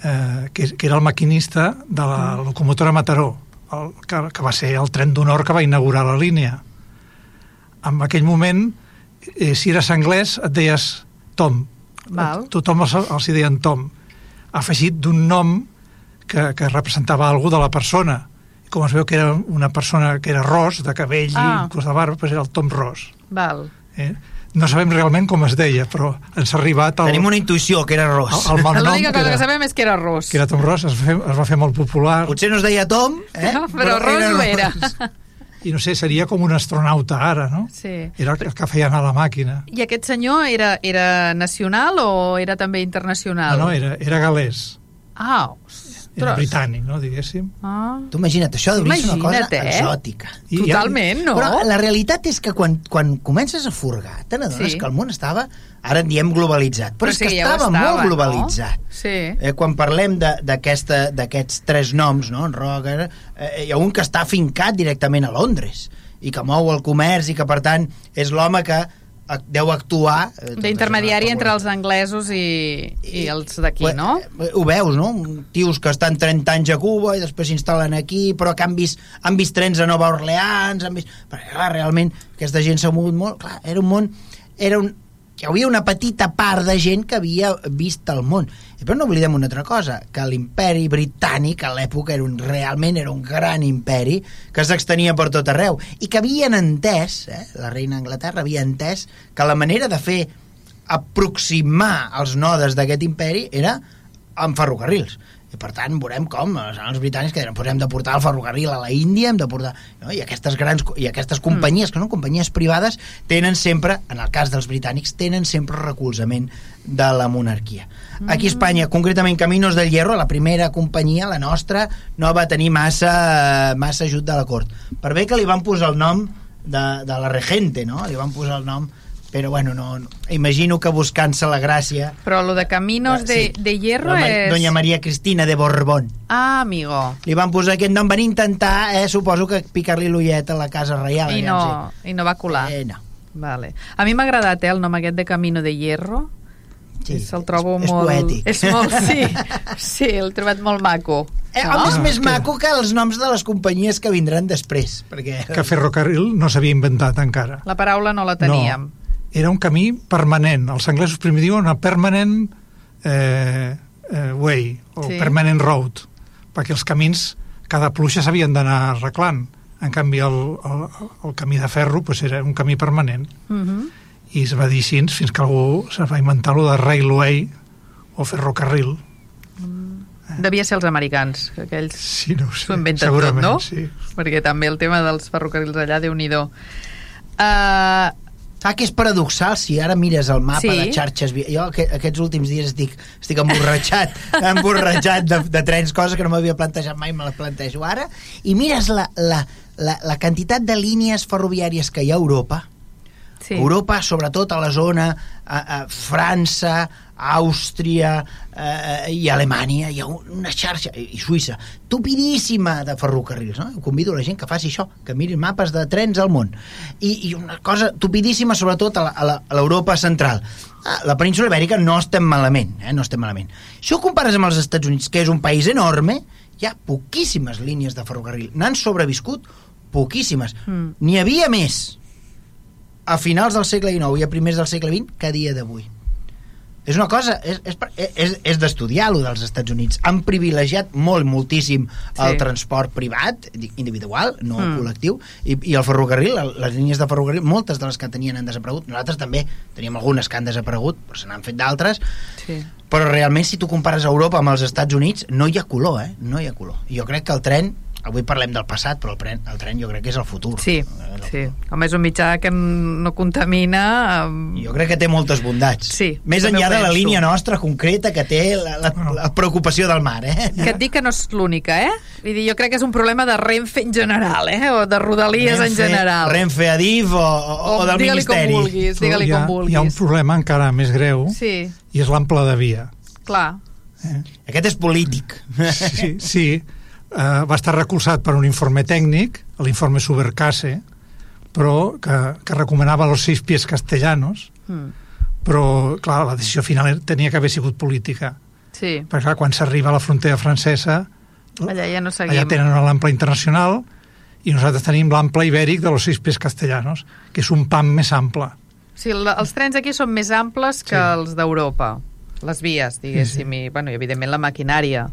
Speaker 4: eh, que, que era el maquinista de la
Speaker 1: Mm.
Speaker 4: locomotora Mataró, el, que, que va ser el tren d'honor que va inaugurar la línia. En aquell moment, eh, si eres anglès, et deies Tom.
Speaker 1: Val.
Speaker 4: Tothom els, els hi deien Tom. Afegit d'un nom que, que representava alguna de la persona. Com es veu que era una persona que era ros, de cabell
Speaker 1: Ah.
Speaker 4: i inclús de barba, doncs era el Tom Ross.
Speaker 1: Val.
Speaker 4: Eh? No sabem realment com es deia, però ens ha arribat el,
Speaker 3: Tenim una intuïció, que era Ros.
Speaker 4: el, el malnom *laughs*
Speaker 1: L'única
Speaker 4: que
Speaker 1: cosa que
Speaker 4: era,
Speaker 1: sabem és que era ros.
Speaker 4: que era Tom Ross, es va fer, es va fer molt popular
Speaker 3: Potser no es deia Tom, eh?
Speaker 1: Però Ros ho era.
Speaker 4: i no sé, seria com un astronauta ara, no?
Speaker 1: Sí.
Speaker 4: Era el que feia anar la màquina.
Speaker 1: I aquest senyor era, era nacional o era també internacional?
Speaker 4: No, no, era, era galès,
Speaker 1: Ah,
Speaker 4: era britànic, no, diguéssim.
Speaker 3: Ah. Tu imagina't, això hauria de ser una cosa
Speaker 1: eh?
Speaker 3: exòtica.
Speaker 4: I-
Speaker 1: Totalment, no?
Speaker 3: Però la realitat és que quan, quan comences a furgar, te n'adones
Speaker 1: Sí.
Speaker 3: que el món estava, ara en diem globalitzat, però,
Speaker 1: Però
Speaker 3: és que
Speaker 1: sí, ja ho
Speaker 3: estava,
Speaker 1: estava,
Speaker 3: molt globalitzat.
Speaker 1: no? Sí.
Speaker 3: Eh, quan parlem de- d'aquesta- d'aquests tres noms, no? en Roger, eh, hi ha un que està fincat directament a Londres i que mou el comerç i que, per tant, és l'home que deu actuar... eh,
Speaker 1: D'intermediari entre els anglesos i, i els d'aquí, no?
Speaker 3: Eh, Ho veus, no? Tios que estan 30 anys a Cuba i després s'instal·len aquí, però que han vist, han vist trens a Nova Orleans, han vist... Perquè, clar, realment, aquesta gent s'ha mogut molt. Clar, era un món... Era un, hi havia una petita part de gent que havia vist el món. Però no oblidem una altra cosa, que l'imperi britànic a l'època era un, realment era un gran imperi que s'extenia per tot arreu i que havien entès, eh, la reina d'Anglaterra havia entès que la manera de fer aproximar els nodes d'aquest imperi era amb ferrocarrils per tant veurem com els, els britànics que deien, pues hem de portar el ferrocarril a la Índia hem de portar, no? i aquestes grans i aquestes companyies, que són companyies privades tenen sempre, en el cas dels britànics tenen sempre recolzament de la monarquia. Aquí a Espanya, concretament Caminos del Hierro, la primera companyia, la nostra, no va tenir massa, massa ajut de la cort. Per bé que li van posar el nom de, de la regente, no? Li van posar el nom però bueno, no, no. imagino que buscant-se la gràcia
Speaker 1: Però lo de Caminos de,
Speaker 3: Sí.
Speaker 1: de Hierro
Speaker 3: la
Speaker 1: és...
Speaker 3: Doña Maria Cristina de Borbón
Speaker 1: Ah, amigo.
Speaker 3: li van posar aquest nom, van intentar eh, suposo que picar-li l'ullet a la casa reial
Speaker 1: I
Speaker 3: aviam
Speaker 1: no, I no va colar.
Speaker 3: eh, no.
Speaker 1: Vale. A mi m'ha agradat eh, el nom aquest de Camino de Hierro.
Speaker 3: Sí,
Speaker 1: Se'l trobo
Speaker 3: és,
Speaker 1: molt...
Speaker 3: és poètic
Speaker 1: És molt, *laughs* sí, sí, l'he trobat molt maco.
Speaker 3: eh,
Speaker 1: No?
Speaker 3: és més
Speaker 4: que-
Speaker 3: maco que els noms de les companyies que vindran després perquè
Speaker 4: Que ferrocarril no s'havia inventat encara.
Speaker 1: La paraula no la teníem.
Speaker 4: No, era un camí permanent. Els anglesos primer diuen a permanent eh, eh, way, o
Speaker 1: Sí.
Speaker 4: permanent road, perquè els camins, cada pluja s'havien d'anar arreglant. En canvi, el, el, el camí de ferro pues, era un camí permanent.
Speaker 1: Uh -huh.
Speaker 4: I es va dir així fins que algú se va inventar lo de railway o ferrocarril.
Speaker 1: Devia ser els americans, que aquells
Speaker 4: Sí, no
Speaker 1: s'ho inventen tot, no?
Speaker 4: Sí.
Speaker 1: Perquè també el tema dels ferrocarrils allà, déu nhi Uh,
Speaker 3: Saps que és paradoxal si ara mires el mapa
Speaker 1: Sí.
Speaker 3: de xarxes... Jo aqu- aquests últims dies estic, estic emborratxat, *laughs* emborratxat de, de trens, cosa que no m'havia plantejat mai, me les plantejo ara, i mires la, la, la, la quantitat de línies ferroviàries que hi ha a Europa,
Speaker 1: sí.
Speaker 3: Europa, sobretot a la zona a, a França, Àustria eh, i Alemanya, hi ha una xarxa, i Suïssa, tupidíssima de ferrocarrils. No? Convido la gent que faci això, que miri mapes de trens al món. I, i una cosa tupidíssima, sobretot a a a l'Europa central. Ah, la península Ibèrica no estem malament, eh? no estem malament. Si ho compares amb els Estats Units, que és un país enorme, hi ha poquíssimes línies de ferrocarril. N'han sobreviscut poquíssimes.
Speaker 1: Mm.
Speaker 3: N'hi havia més a finals del segle XIX i a primers del segle XX que a dia d'avui. És una cosa, és, és, és, és d'estudiar lo dels Estats Units. Han privilegiat molt, moltíssim el
Speaker 1: Sí.
Speaker 3: transport privat, di- individual, no
Speaker 1: Mm.
Speaker 3: col·lectiu, i, i el ferrocarril, el- les línies de ferrocarril, moltes de les que tenien han desaparegut. Nosaltres també teníem algunes que han desaparegut, però se n'han fet d'altres,
Speaker 1: sí.
Speaker 3: però realment si tu compares Europa amb els Estats Units no hi ha color, eh? No hi ha color. Jo crec que el tren, avui parlem del passat, però el tren, el tren jo crec que és el futur.
Speaker 1: Sí,
Speaker 3: És el
Speaker 1: sí. Home, és un mitjà que no contamina... um,
Speaker 3: Jo crec que té moltes bondats.
Speaker 1: Sí,
Speaker 3: Més enllà de la línia nostra concreta que té la, la, la preocupació del mar, eh?
Speaker 1: Que et dic que no és l'única, eh? Vull dir, jo crec que és un problema de Renfe en general, eh? O de Rodalies en general.
Speaker 3: Renfe Adif o, o, o del
Speaker 1: digue-li com
Speaker 3: Ministeri.
Speaker 1: vulguis, digue-li com vulguis.
Speaker 4: hi ha un problema encara més greu
Speaker 1: Sí,
Speaker 4: i és l'ample de via.
Speaker 1: clar.
Speaker 4: Eh?
Speaker 3: Aquest és polític.
Speaker 4: Sí, sí uh, va estar recolzat per un informe tècnic, l'informe Subercase, però que, que recomanava los seis pies castellanos,
Speaker 1: Mm.
Speaker 4: però, clar, la decisió final tenia que haver sigut política.
Speaker 1: Sí,
Speaker 4: Perquè, clar, quan s'arriba a la frontera francesa,
Speaker 1: allà ja no seguim.
Speaker 4: allà tenen l'ample internacional i nosaltres tenim l'ample ibèric de los seis pies castellanos, que és un pam més ample.
Speaker 1: Sí, la, els trens aquí són més amples que
Speaker 4: Sí.
Speaker 1: els d'Europa. Les vies, diguéssim, i, bueno, i evidentment la maquinària.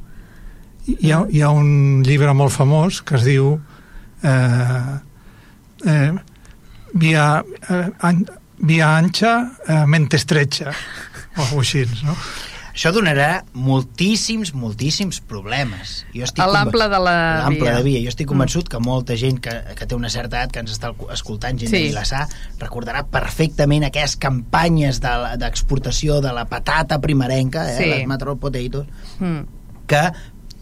Speaker 4: Hi ha, hi ha un llibre molt famós que es diu eh, eh, Via, eh, an, via ancha, eh, mente estretxa o alguna així, no?
Speaker 3: Això donarà moltíssims, moltíssims problemes. Jo estic
Speaker 1: A l'ample de la
Speaker 3: L'ample
Speaker 1: via.
Speaker 3: de via. Jo estic convençut que molta gent que, que té una certa edat, que ens està escoltant, gent
Speaker 1: Sí.
Speaker 3: de Vilassar, recordarà perfectament aquelles campanyes de la- d'exportació de, la patata primerenca, eh,
Speaker 1: Sí.
Speaker 3: les Metro Potatoes,
Speaker 1: Mm.
Speaker 3: que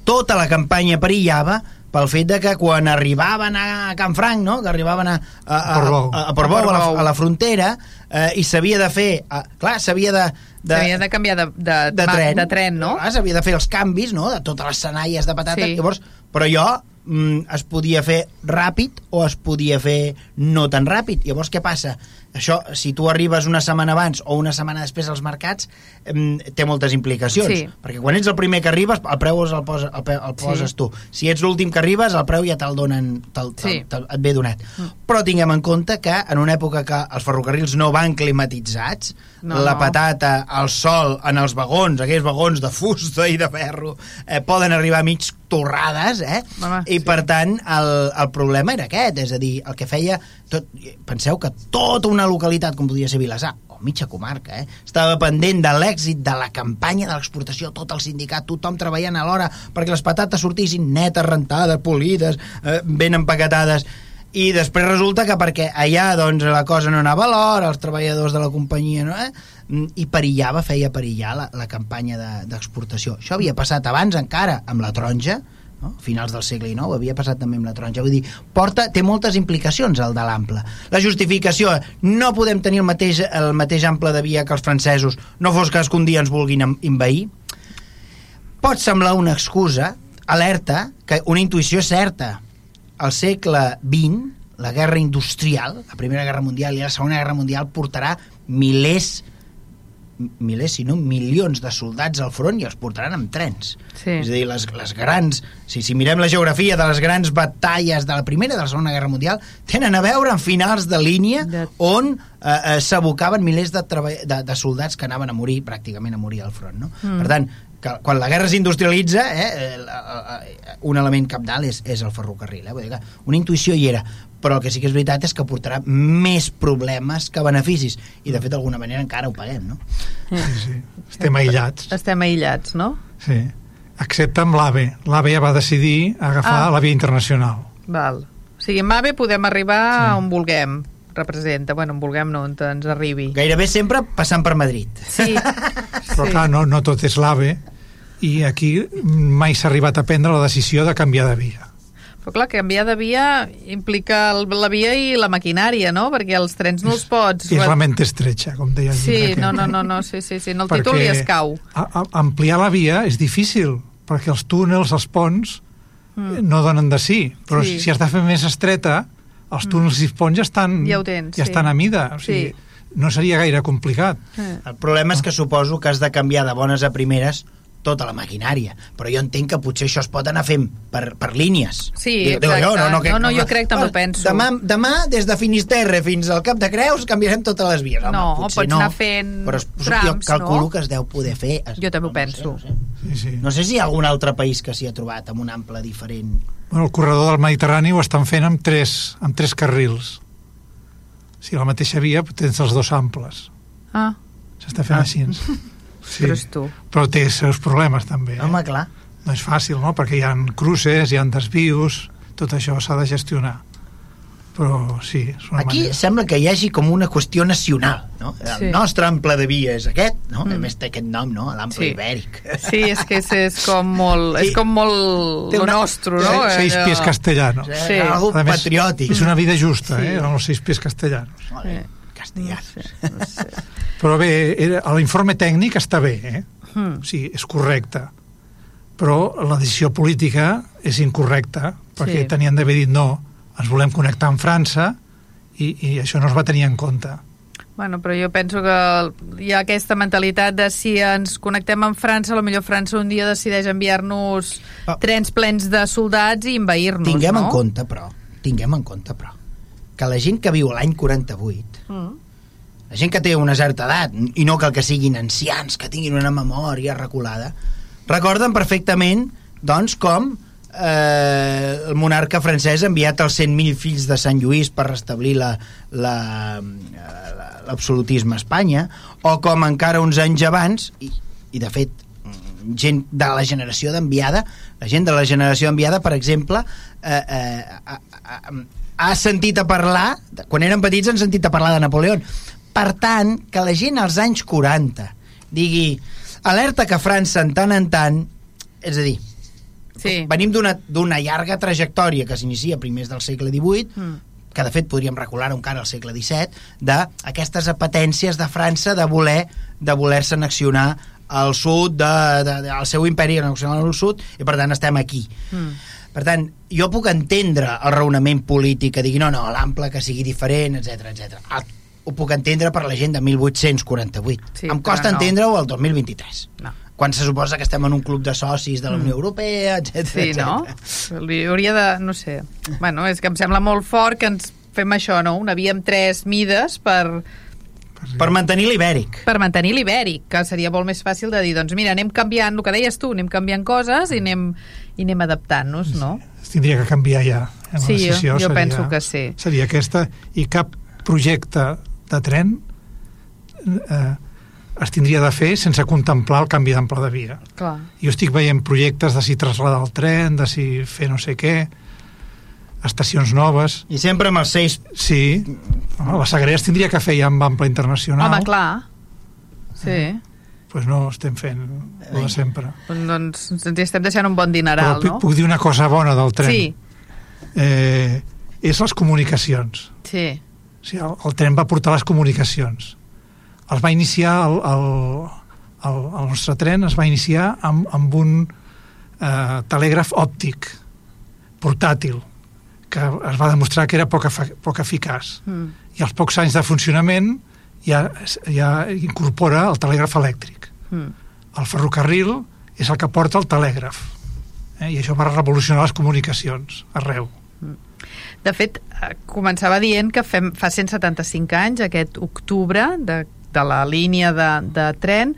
Speaker 3: tota la campanya perillava pel fet de que quan arribaven a Can Franc, no? que arribaven a, a, a, a, a, Portbou,
Speaker 1: A
Speaker 3: la, a la frontera, eh, i s'havia de fer... Eh, clar, s'havia de, de,
Speaker 1: S'havia de canviar de, de,
Speaker 3: de tren,
Speaker 1: de tren no?
Speaker 3: Clar, s'havia de fer els canvis no? de totes les senalles de patata.
Speaker 1: Sí.
Speaker 3: Llavors, però jo mm, es podia fer ràpid o es podia fer no tan ràpid. Llavors, què passa? Això, si tu arribes una setmana abans o una setmana després als mercats, mm, té moltes implicacions.
Speaker 1: Sí.
Speaker 3: Perquè quan ets el primer que arribes, el preu el, posa, el, el poses
Speaker 1: Sí.
Speaker 3: tu. Si ets l'últim que arribes, el preu ja te'l donen, te'l, te'l,
Speaker 1: Sí.
Speaker 3: te'l, et ve donat. Però tinguem en compte que en una època que els ferrocarrils no van climatitzats,
Speaker 1: No,
Speaker 3: la
Speaker 1: no.
Speaker 3: patata, el sol en els vagons, aquells vagons de fusta i de ferro, eh, poden arribar mig torrades, eh?
Speaker 1: Home,
Speaker 3: I
Speaker 1: sí.
Speaker 3: per tant, el, el problema era aquest, és a dir, el que feia... Tot, penseu que tota una localitat com podia ser Vilassar, o mitja comarca, eh, estava pendent de l'èxit de la campanya de l'exportació, tot el sindicat, tothom treballant alhora perquè les patates sortissin netes, rentades, polides, eh, ben empaquetades, i després resulta que perquè allà doncs, la cosa no anava a l'hora, els treballadors de la companyia no, eh? Mm, i perillava, feia perillar la, la campanya de- d'exportació. Això havia passat abans encara amb la taronja, no? a finals del segle XIX, havia passat també amb la taronja. Vull dir, porta, té moltes implicacions el de l'ample. La justificació, no podem tenir el mateix, el mateix ample de via que els francesos, no fos que un dia ens vulguin envair. Pot semblar una excusa, alerta, que una intuïció certa. Al segle XX, la guerra industrial, la Primera Guerra Mundial i la Segona Guerra Mundial portarà milers milers, si no milions de soldats al front i els portaran amb trens.
Speaker 1: Sí.
Speaker 3: És a dir, les, les grans... Si, si mirem la geografia de les grans batalles de la Primera i de la Segona Guerra Mundial, tenen a veure en finals de línia
Speaker 1: De-
Speaker 3: on eh, eh, s'abocaven milers de, treball- de, de soldats que anaven a morir, pràcticament a morir al front. No? Mm. Per tant, que, quan la guerra s'industrialitza, eh, un element capdalt és, és el ferrocarril. Eh? Vull dir que una intuïció hi era, però el que sí que és veritat és que portarà més problemes que beneficis, i de fet d'alguna manera encara ho paguem, no?
Speaker 4: Sí, sí. Estem aïllats.
Speaker 1: Estem aïllats, no?
Speaker 4: Sí. Excepte amb l'AVE. L'AVE ja va decidir agafar
Speaker 1: Ah.
Speaker 4: la via internacional.
Speaker 1: Val. O sigui, amb AVE podem arribar sí. on vulguem. Representa, bueno, on vulguem no, on ens arribi.
Speaker 3: Gairebé sempre passant per Madrid.
Speaker 1: Sí. *laughs*
Speaker 4: Però
Speaker 1: sí.
Speaker 4: clar, no, no tot és l'AVE i aquí mai s'ha arribat a prendre la decisió de canviar de via.
Speaker 1: Però clar, canviar de via implica el, la via i la maquinària, no? Perquè els trens no els pots...
Speaker 4: És la mente estretxa, com deia el
Speaker 1: Sí, no, no, no, no, sí, sí, sí. En el títol li escau.
Speaker 4: a, a, ampliar la via és difícil, perquè els túnels, els ponts, mm. no donen de sí. Però
Speaker 1: Sí.
Speaker 4: sí. si has de fer més estreta, els túnels i els ponts ja estan,
Speaker 1: Ja ho tens,
Speaker 4: ja
Speaker 1: sí.
Speaker 4: estan a mida. O sigui, No seria gaire complicat.
Speaker 1: Eh.
Speaker 3: El problema és que suposo que has de canviar de bones a primeres tota la maquinària, però jo entenc que potser això es pot anar fent per, per línies.
Speaker 1: Sí,
Speaker 3: Dic- dic
Speaker 1: exacte. No, no, jo crec, també ho
Speaker 3: "Ah,
Speaker 1: penso."
Speaker 3: Demà, demà, des de Finisterre fins al Cap de Creus, canviarem totes les vies. Home,
Speaker 1: No,
Speaker 3: potser
Speaker 1: pots
Speaker 3: no,
Speaker 1: anar fent
Speaker 3: però es-
Speaker 1: trams,
Speaker 3: jo calculo
Speaker 1: no?
Speaker 3: que es deu poder fer. Es,
Speaker 1: Jo també ho
Speaker 3: no,
Speaker 1: penso.
Speaker 3: No sé, no, sé.
Speaker 4: Sí, sí.
Speaker 3: no sé si hi ha algun altre país que s'hi ha trobat amb un ample diferent.
Speaker 4: Bueno, el corredor del Mediterrani ho estan fent amb tres, amb tres carrils. Si la mateixa via tens els dos amples.
Speaker 1: Ah,
Speaker 4: S'està fent
Speaker 3: Ah.
Speaker 4: així. *laughs*
Speaker 1: sí. però és tu.
Speaker 4: Però té els seus problemes també. Eh?
Speaker 3: Home, clar.
Speaker 4: No és fàcil, no? Perquè hi ha cruces, hi ha desvius, tot això s'ha de gestionar. Però sí, és una
Speaker 3: Aquí
Speaker 4: manera.
Speaker 3: sembla que hi hagi com una qüestió nacional, no? El
Speaker 1: Sí.
Speaker 3: nostre ample de via és aquest, no?
Speaker 1: Mm.
Speaker 3: A més té aquest nom, no? L'ample
Speaker 1: Sí.
Speaker 3: ibèric.
Speaker 1: Sí, és que és, és com molt... És
Speaker 3: I-
Speaker 1: com molt
Speaker 3: Té
Speaker 1: lo
Speaker 3: una-
Speaker 1: nostre, no?
Speaker 4: Seis
Speaker 1: Allò-
Speaker 4: pies castellanos.
Speaker 3: És
Speaker 1: Sí.
Speaker 3: algo patriòtic.
Speaker 4: És una vida justa,
Speaker 1: Sí.
Speaker 4: eh? Eren els seis pies castellanos.
Speaker 3: Molt bé,
Speaker 1: No
Speaker 3: castellans.
Speaker 1: sé, no sé.
Speaker 4: Però bé, era- l'informe tècnic està bé, eh?
Speaker 1: Hmm.
Speaker 4: Sigui, és correcte. Però la decisió política és incorrecta, perquè
Speaker 1: Sí.
Speaker 4: tenien d'haver dit no, ens volem connectar amb França i, i això no es va tenir en compte.
Speaker 1: Bueno, però jo penso que hi ha aquesta mentalitat de si ens connectem amb França, a millor França un dia decideix enviar-nos
Speaker 3: Ah.
Speaker 1: trens plens de soldats i envair-nos,
Speaker 3: Tinguem
Speaker 1: no?
Speaker 3: en compte, però, tinguem en compte, però, que la gent que viu l'any 48, La gent que té una certa edat, i no cal que siguin ancians, que tinguin una memòria reculada, recorden perfectament, doncs, com eh, el monarca francès ha enviat els 100.000 fills de Sant Lluís per restablir la- la- la- l'absolutisme a Espanya, o com encara uns anys abans, i, i de fet gent de la generació d'enviada, la gent de la generació d'enviada, per exemple, eh, eh, ha sentit a parlar, quan eren petits han sentit a parlar de Napoleó. Per tant, que la gent als anys 40 digui alerta que França en tant en tant, és a dir,
Speaker 1: Sí.
Speaker 3: venim d'una llarga trajectòria que s'inicia a primers del segle XVIII,
Speaker 1: Mm.
Speaker 3: que de fet podríem recular encara al segle XVII, d'aquestes apetències de França de voler de voler-se annexionar al sud de, de, de, al seu imperi nacional al sud i per tant estem aquí
Speaker 1: Mm.
Speaker 3: Per tant, jo puc entendre el raonament polític que digui no, no, l'ample que sigui diferent, etc etc. Ho puc entendre per la gent de 1848.
Speaker 1: Sí,
Speaker 3: em costa
Speaker 1: no.
Speaker 3: entendre-ho al 2023.
Speaker 1: No.
Speaker 3: Quan se suposa que estem en un club de socis de la Unió Europea, etc.
Speaker 1: Mm. Sí, no? Li hauria de... no sé. Bueno, és que em sembla molt fort que ens fem això, no? Una via amb tres mides per,
Speaker 3: Per mantenir l'ibèric.
Speaker 1: per mantenir l'ibèric, que seria molt més fàcil de dir, doncs mira, anem canviant, el que deies tu, anem canviant coses i anem, i anem adaptant-nos, no?
Speaker 4: Es tindria que canviar ja. eh, la
Speaker 1: Sí, jo- jo
Speaker 4: seria,
Speaker 1: penso que sí.
Speaker 4: Seria aquesta, i cap projecte de tren eh, es tindria de fer sense contemplar el canvi d'ample de via.
Speaker 1: Clar.
Speaker 4: Jo estic veient projectes de si trasladar el tren, de si fer no sé què, estacions noves...
Speaker 3: I sempre amb els seis...
Speaker 4: Sí, home, la Sagrera es tindria que fer ja amb ample internacional.
Speaker 1: Home, clar. Sí.
Speaker 4: pues no estem fent el de sempre.
Speaker 1: Doncs ens estem deixant un bon dineral,
Speaker 4: Però
Speaker 1: no?
Speaker 4: puc dir una cosa bona del tren.
Speaker 1: Sí,
Speaker 4: Eh, és les comunicacions.
Speaker 1: sí.
Speaker 4: O sigui, el, el tren va portar les comunicacions. Es va iniciar, el, el, el, el nostre tren es va iniciar amb, amb un eh, telègraf òptic portàtil que es va demostrar que era poc, poc eficaç.
Speaker 1: Mm.
Speaker 4: I als pocs anys de funcionament ja, ja incorpora el telègraf elèctric.
Speaker 1: Mm.
Speaker 4: El ferrocarril és el que porta el telègraf. Eh? I això va revolucionar les comunicacions arreu.
Speaker 1: De fet, eh, començava dient que fem, fa 175 anys, aquest octubre, de, de la línia de, de tren,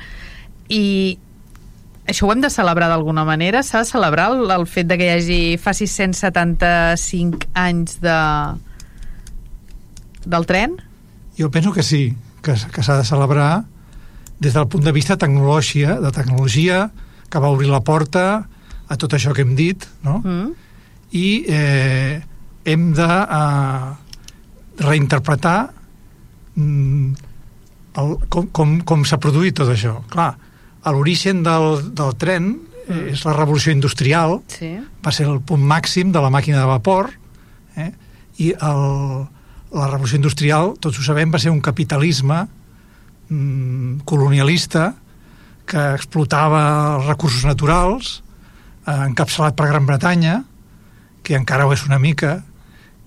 Speaker 1: i això ho hem de celebrar d'alguna manera? S'ha de celebrar el, el fet de que hi hagi, faci 175 anys de, del tren?
Speaker 4: Jo penso que sí, que, que s'ha de celebrar des del punt de vista tecnologia, de tecnologia que va obrir la porta a tot això que hem dit, no?
Speaker 1: Mm?
Speaker 4: I eh, hem de eh, reinterpretar mm, el, com, com, com s'ha produït tot això. Clar, a l'origen del, del tren eh, és la revolució industrial,
Speaker 1: Sí.
Speaker 4: va ser el punt màxim de la màquina de vapor eh? i el, la revolució industrial, tots ho sabem, va ser un capitalisme mm, colonialista que explotava els recursos naturals eh, encapçalat per Gran Bretanya que encara ho és una mica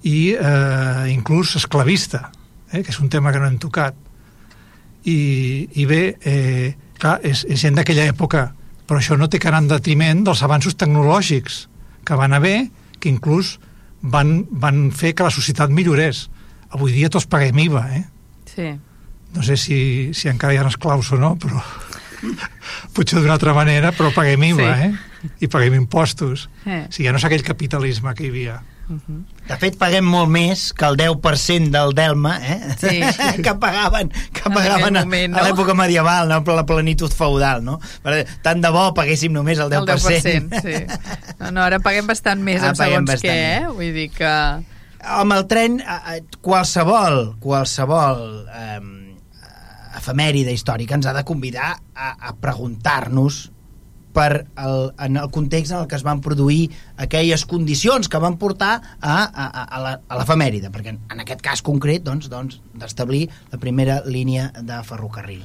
Speaker 4: i eh, inclús esclavista eh, que és un tema que no hem tocat i, i bé eh, clar, és, és gent d'aquella època però això no té que anar en detriment dels avanços tecnològics que van haver, que inclús van, van fer que la societat millorés. Avui dia tots paguem IVA, eh?
Speaker 1: Sí.
Speaker 4: No sé si, si encara hi ha esclaus o no, però *laughs* potser d'una altra manera, però paguem IVA,
Speaker 1: Sí.
Speaker 4: eh? I paguem impostos.
Speaker 1: Eh.
Speaker 4: O sigui, ja no és aquell capitalisme que hi havia.
Speaker 3: De fet, paguem molt més que el 10% del Delma, eh?
Speaker 1: Sí. *laughs*
Speaker 3: que pagaven, que
Speaker 1: En
Speaker 3: pagaven a,
Speaker 1: moment,
Speaker 3: a
Speaker 1: no?
Speaker 3: l'època medieval, no? per la plenitud feudal, no? Per, tant de bo paguéssim només el 10%.
Speaker 1: El 10%, sí. No, no, ara paguem bastant més
Speaker 3: Ara
Speaker 1: en
Speaker 3: paguem
Speaker 1: segons
Speaker 3: bastant
Speaker 1: què, eh? Vull dir que...
Speaker 3: Amb el tren, qualsevol, qualsevol eh, efemèride històrica ens ha de convidar a, a preguntar-nos per el, en el context en el que es van produir aquelles condicions que van portar a, a, a- l'efemèride, perquè en, en aquest cas concret doncs, doncs, d'establir la primera línia de ferrocarril.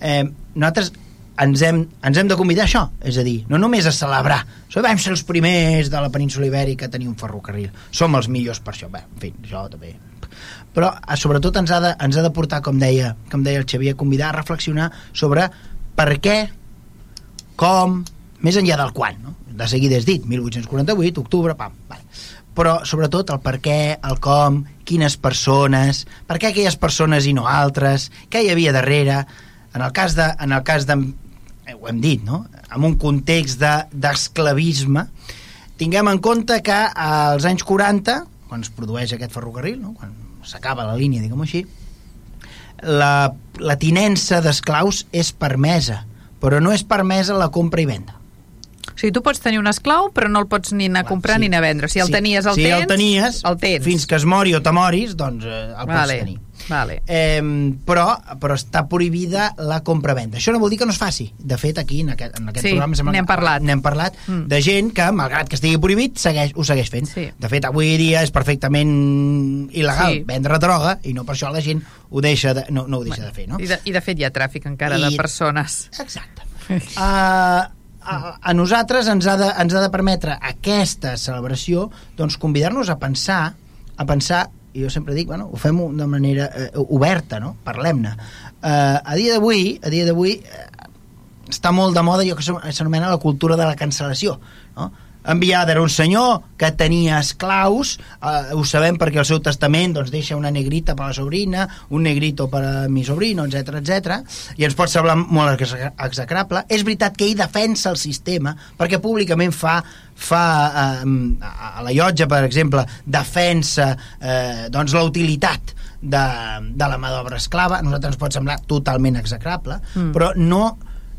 Speaker 3: Eh, nosaltres ens hem, ens hem de convidar això, és a dir, no només a celebrar, so, vam ser els primers de la península ibèrica a tenir un ferrocarril, som els millors per això, bé, en fi, això també. Però eh, sobretot ens ha, de, ens ha de portar, com deia, com deia el Xavier, a convidar a reflexionar sobre per què, com, més enllà del quan, no? de seguida és dit, 1848, octubre, pam, vale. però sobretot el per què, el com, quines persones, per què aquelles persones i no altres, què hi havia darrere, en el cas de, en el cas de eh, ho hem dit, no? en un context de- d'esclavisme, tinguem en compte que als anys 40, quan es produeix aquest ferrocarril, no? quan s'acaba la línia, diguem-ho així, la, la tinença d'esclaus és permesa, però no és permesa la compra i venda.
Speaker 1: O sigui, tu pots tenir un esclau, però no el pots ni anar a comprar
Speaker 3: sí.
Speaker 1: ni anar a vendre. Si el
Speaker 3: Sí.
Speaker 1: tenies, el
Speaker 3: si
Speaker 1: tens,
Speaker 3: el tenies,
Speaker 1: el tens.
Speaker 3: fins que es mori o te moris, doncs eh, el
Speaker 1: vale.
Speaker 3: pots tenir.
Speaker 1: Vale.
Speaker 3: Eh, però, però està prohibida la compra-venda. Això no vol dir que no es faci. De fet, aquí, en aquest, en aquest
Speaker 1: Sí,
Speaker 3: programa...
Speaker 1: n'hem
Speaker 3: que-
Speaker 1: parlat.
Speaker 3: N'hem parlat
Speaker 1: Mm.
Speaker 3: de gent que, malgrat que estigui prohibit, segueix, ho segueix fent.
Speaker 1: Sí.
Speaker 3: De fet, avui dia és perfectament il·legal
Speaker 1: Sí.
Speaker 3: vendre droga i no per això la gent ho deixa de, no, no ho deixa de fer, no?
Speaker 1: I de, I de fet hi ha tràfic encara
Speaker 3: I-
Speaker 1: de persones.
Speaker 3: Exacte. Uh, *laughs* a, a nosaltres ens ha, de, ens ha de permetre aquesta celebració doncs convidar-nos a pensar a pensar i jo sempre dic, bueno, ho fem de manera eh, oberta, no? Parlem-ne. Eh, a dia d'avui, a dia d'avui eh, està molt de moda allò que s'anomena la cultura de la cancel·lació, no? Enviada era un senyor que tenia esclaus, eh, ho sabem perquè el seu testament doncs, deixa una negrita per a la sobrina, un negrito per a mi sobrino, etc etc. i ens pot semblar molt execrable. És veritat que ell defensa el sistema perquè públicament fa fa eh, a la llotja, per exemple, defensa eh, doncs la utilitat de, de la mà d'obra esclava, a nosaltres ens pot semblar totalment execrable, mm. però no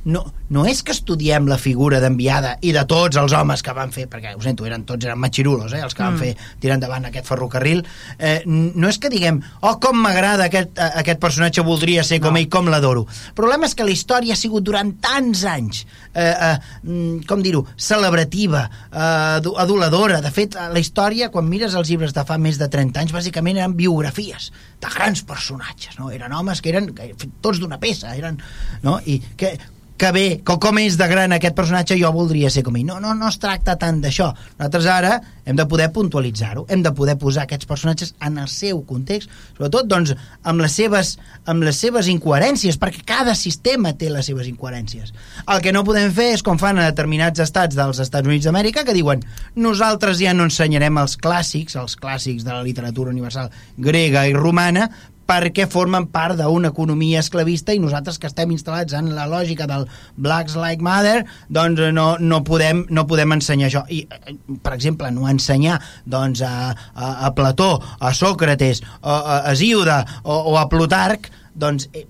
Speaker 3: no, no és que estudiem la figura d'enviada i de tots els homes que van fer, perquè ho sento, eren tots eren matxirulos, eh, els que van mm. fer tirar endavant aquest ferrocarril, eh, no és que diguem, oh, com m'agrada aquest, eh, aquest personatge, voldria ser com no. ell, com l'adoro. El problema és que la història ha sigut durant tants anys, eh, eh, mm, com dir-ho, celebrativa, eh, aduladora. De fet, la història, quan mires els llibres de fa més de 30 anys, bàsicament eren biografies de grans personatges, no? Eren homes que eren tots d'una peça, eren, no? I que que bé, que com és de gran aquest personatge, jo voldria ser com ell. No, no, no es tracta tant d'això. Nosaltres ara hem de poder puntualitzar-ho, hem de poder posar aquests personatges en el seu context, sobretot doncs, amb, les seves, amb les seves incoherències, perquè cada sistema té les seves incoherències. El que no podem fer és com fan a determinats estats dels Estats Units d'Amèrica, que diuen nosaltres ja no ensenyarem els clàssics, els clàssics de la literatura universal grega i romana, perquè formen part d'una economia esclavista i nosaltres que estem instal·lats en la lògica del Blacks Like Mother doncs no, no, podem, no podem ensenyar això. I, eh, per exemple, no ensenyar doncs, a, a, a Plató, a Sòcrates a, a Hesíode o, o a Plutarc doncs eh,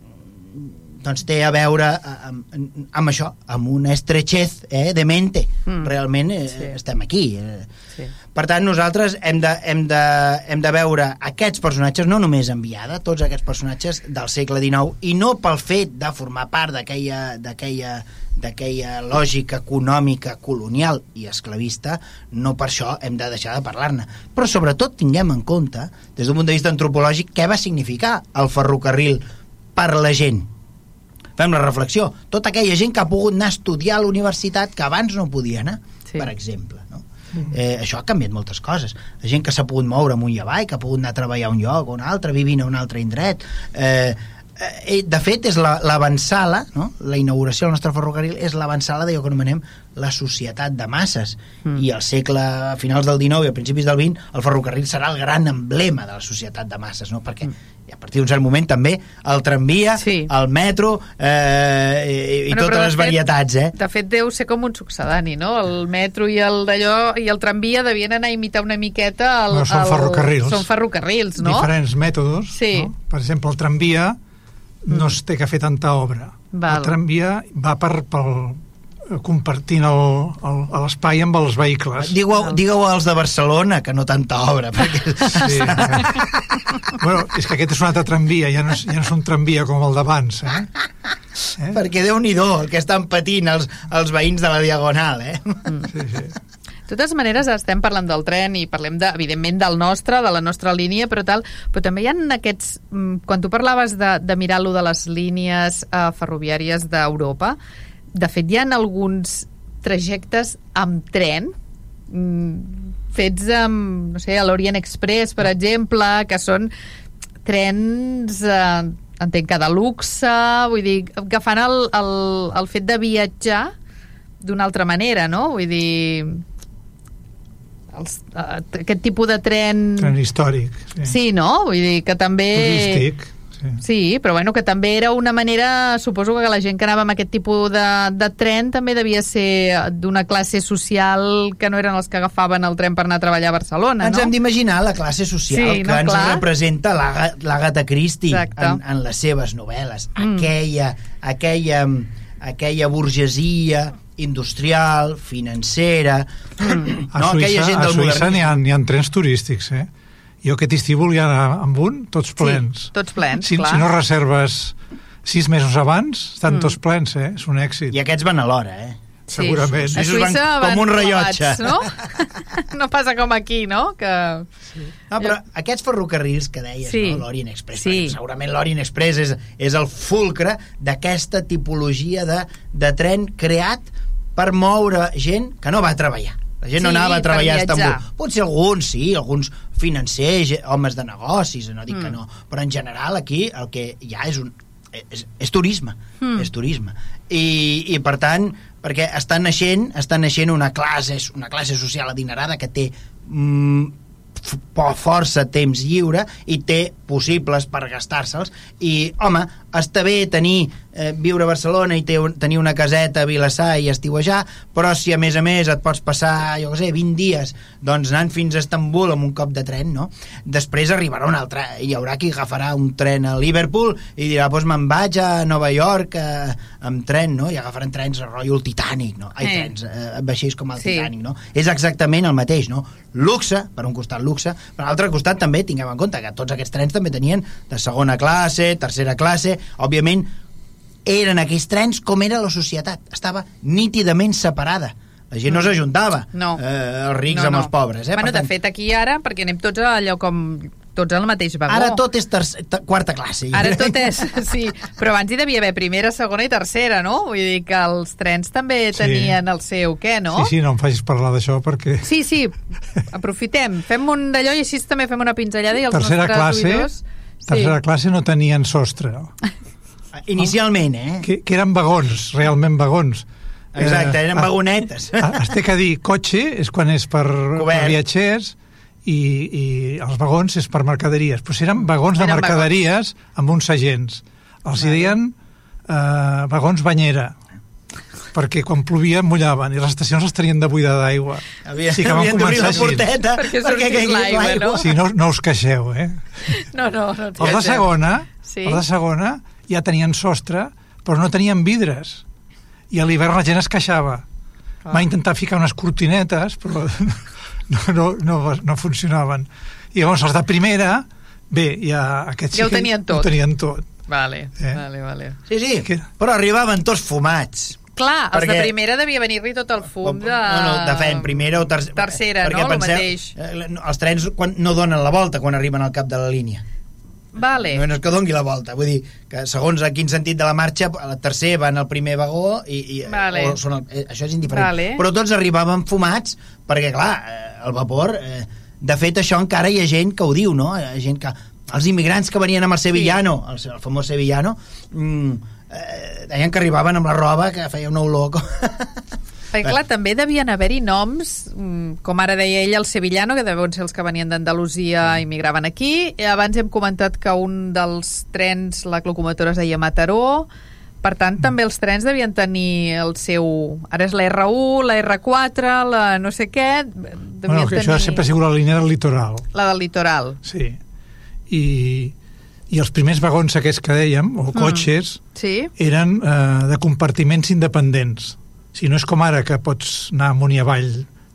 Speaker 3: doncs té a veure amb, amb això, amb una estrechez eh, de mente. Mm. Realment eh, sí. estem aquí. Eh. Sí. Per tant, nosaltres hem de, hem, de, hem de veure aquests personatges, no només enviada, tots aquests personatges del segle XIX, i no pel fet de formar part d'aquella d'aquella lògica econòmica colonial i esclavista, no per això hem de deixar de parlar-ne. Però sobretot tinguem en compte, des d'un punt de vista antropològic, què va significar el ferrocarril per la gent, fem la reflexió. Tota aquella gent que ha pogut anar a estudiar a la universitat que abans no podia anar, sí. per exemple. No? Mm. Eh, això ha canviat moltes coses. La gent que s'ha pogut moure amunt i avall, que ha pogut anar a treballar a un lloc o un altre, vivint a un altre indret... Eh, eh, de fet, és l'avançala, la, no? la inauguració del nostre ferrocarril és l'avançala d'allò que anomenem la societat de masses. Mm. I al segle, a finals del XIX i a principis del XX, el ferrocarril serà el gran emblema de la societat de masses, no? perquè mm i a partir d'un cert moment també el tramvia, sí. el metro eh, i, i bueno, totes les fet, varietats eh?
Speaker 1: de fet deu ser com un succedani no? el metro i el d'allò i el tramvia devien anar a imitar una miqueta el,
Speaker 4: no, són
Speaker 1: el,
Speaker 4: ferrocarrils
Speaker 1: són ferrocarrils no?
Speaker 4: diferents mètodes sí. no? per exemple el tramvia mm. no es té que fer tanta obra Val. el tramvia va per, pel, compartint l'espai amb els vehicles.
Speaker 3: Digueu, digueu als de Barcelona que no tanta obra. Perquè... Sí, *laughs*
Speaker 4: bueno, és que aquest és un altre tramvia, ja no és, ja no és un tramvia com el d'abans. Eh?
Speaker 3: eh? Perquè déu-n'hi-do el que estan patint els, els veïns de la Diagonal. Eh? Sí,
Speaker 1: sí. De totes maneres, estem parlant del tren i parlem, de, evidentment, del nostre, de la nostra línia, però tal, però també hi ha aquests... Mm, quan tu parlaves de, de mirar-lo de les línies eh, ferroviàries d'Europa, de fet, hi ha alguns trajectes amb tren mm, fets amb, no sé, a l'Orient Express, per exemple, que són trens, eh, entenc que de luxe, vull dir, agafant el, el, el fet de viatjar d'una altra manera, no? Vull dir, els, uh, aquest tipus de tren...
Speaker 4: Tren històric.
Speaker 1: Sí, sí no? Vull dir que també...
Speaker 4: Turístic
Speaker 1: Sí. sí, però bueno, que també era una manera, suposo que la gent que anava amb aquest tipus de, de tren també devia ser d'una classe social que no eren els que agafaven el tren per anar a treballar a Barcelona,
Speaker 3: ens
Speaker 1: no?
Speaker 3: hem d'imaginar la classe social sí, que no, ens clar. representa l'Agatha Christie en, en les seves novel·les. Mm. Aquella, aquella, aquella burgesia industrial, financera...
Speaker 4: Mm. No, a Suïssa, a Suïssa n'hi ha, ha trens turístics, eh? Jo aquest estiu volia anar amb un, tots plens.
Speaker 1: Sí, tots plens,
Speaker 4: si,
Speaker 1: clar.
Speaker 4: Si no reserves sis mesos abans, estan mm. tots plens, eh? És un èxit.
Speaker 3: I aquests van a l'hora, eh?
Speaker 1: Sí,
Speaker 4: Segurament.
Speaker 1: A Suïssa van, com un rellotge. no? *laughs* no passa com aquí, no? Que...
Speaker 3: Sí. No, però aquests ferrocarrils que deies, sí. no? l'Orient Express, sí. segurament l'Orient Express és, és el fulcre d'aquesta tipologia de, de tren creat per moure gent que no va a treballar. La gent no
Speaker 1: Sí,
Speaker 3: anava a treballar a. Estambul. Potser alguns, sí, alguns financers, homes de negocis, no dic
Speaker 1: Mm.
Speaker 3: que no, però en general aquí el que hi ha és un és, és turisme,
Speaker 1: Mm.
Speaker 3: és turisme. I, I per tant, perquè està naixent, està naixent una classe, una classe social adinerada que té mm, força temps lliure i té possibles per gastar-se'ls i, home, està bé tenir eh, viure a Barcelona i un- tenir una caseta a Vilassar i estiuejar, però si a més a més et pots passar, jo què sé, 20 dies doncs anant fins a Estambul amb un cop de tren, no? Després arribarà un altre, hi haurà qui agafarà un tren a Liverpool i dirà, doncs me'n vaig a Nova York eh, amb tren, no? I agafaran trens a rotllo el Titanic, no? Ai,
Speaker 1: Eh.
Speaker 3: trens, eh, vaixells com el
Speaker 1: Sí.
Speaker 3: Titanic, no? És exactament el mateix, no? Luxe, per un costat luxe, per l'altre costat també tinguem en compte que tots aquests trens també tenien de segona classe, tercera classe, òbviament eren aquells trens com era la societat, estava nítidament separada. La gent no s'ajuntava,
Speaker 1: No.
Speaker 3: eh, els rics
Speaker 1: no,
Speaker 3: amb
Speaker 1: no.
Speaker 3: els pobres. Eh?
Speaker 1: Bueno,
Speaker 3: Per tant,
Speaker 1: de fet, aquí ara, perquè anem tots a allò com... Tots al mateix vagó.
Speaker 3: Ara tot és terc- ta- quarta classe.
Speaker 1: Ara tot *laughs* és, sí, però abans hi devia haver primera, segona i tercera, no? Vull dir que els trens també
Speaker 4: Sí.
Speaker 1: tenien el seu què, no?
Speaker 4: Sí, sí, no em facis parlar d'això perquè...
Speaker 1: Sí, sí, aprofitem. Fem un d'allò i així també fem una pinzellada i els
Speaker 4: tercera
Speaker 1: nostres
Speaker 4: classe,
Speaker 1: oïdors...
Speaker 4: tercera classe no tenien sostre, *laughs*
Speaker 3: Inicialment, eh?
Speaker 4: que, que eren vagons, realment vagons.
Speaker 3: Exacte, eren
Speaker 4: ah,
Speaker 3: vagonetes.
Speaker 4: Es té que dir cotxe és quan és per, per viatgers i, i els vagons és per mercaderies. Però si eren vagons de
Speaker 1: Eren
Speaker 4: mercaderies amb uns agents. Els hi deien eh, vagons banyera perquè quan plovia mullaven i les estacions les tenien de buida d'aigua.
Speaker 3: Havia,
Speaker 4: Sí que van
Speaker 3: havien d'obrir la porteta
Speaker 1: Perquè
Speaker 3: perquè, caigués
Speaker 1: l'aigua, no?
Speaker 4: Sí, no, no us queixeu, eh?
Speaker 1: No, no, no.
Speaker 4: Els de segona,
Speaker 1: Sí.
Speaker 4: els de segona ja tenien sostre, però no tenien vidres. I a l'hivern la gent es queixava.
Speaker 1: Clar.
Speaker 4: Va intentar ficar unes cortinetes, però *laughs* no, no, no, no funcionaven. I llavors els de primera, bé, ja aquests
Speaker 1: Ja ho
Speaker 4: sí que
Speaker 1: tenien tot.
Speaker 4: Ho tenien tot.
Speaker 1: Vale,
Speaker 4: Eh?
Speaker 1: vale, vale.
Speaker 3: Sí, sí, però arribaven tots fumats.
Speaker 1: Clar, els de
Speaker 3: Perquè-
Speaker 1: primera devia venir-li tot el fum de...
Speaker 3: No, no, de fet, primera o tercera.
Speaker 1: Tercera,
Speaker 3: perquè
Speaker 1: no? El
Speaker 3: penseu,
Speaker 1: mateix.
Speaker 3: eh, Els trens quan, no donen la volta quan arriben al cap de la línia.
Speaker 1: Vale.
Speaker 3: No és que dongui la volta. Vull dir que segons a quin sentit de la marxa, el tercer van al primer vagó i, i
Speaker 1: Vale.
Speaker 3: o són el, eh, això és indiferent.
Speaker 1: Vale.
Speaker 3: Però tots arribaven fumats perquè, clar, eh, el vapor... Eh, de fet, això encara hi ha gent que ho diu, no? Hi ha gent que... Els immigrants que venien amb el Sevillano, el, el famós Sevillano, mm, eh, deien que arribaven amb la roba que feia una olor... com-
Speaker 1: Perquè, clar, també devien haver-hi noms, mm, com ara deia ell, el Sevillano, que deuen ser els que venien d'Andalusia i migraven aquí. I abans hem comentat que un dels trens, la locomotora es deia Mataró, per tant, també els trens devien tenir el seu... Ara és la R1, la R4, la no sé què...
Speaker 4: Bueno, que això
Speaker 1: tenir
Speaker 4: sempre ha sigut la línia del litoral.
Speaker 1: la del litoral.
Speaker 4: Sí. I, i els primers vagons aquests que dèiem, o cotxes,
Speaker 1: Sí?
Speaker 4: eren eh, de compartiments independents. Si no és com ara, que pots anar amunt i avall,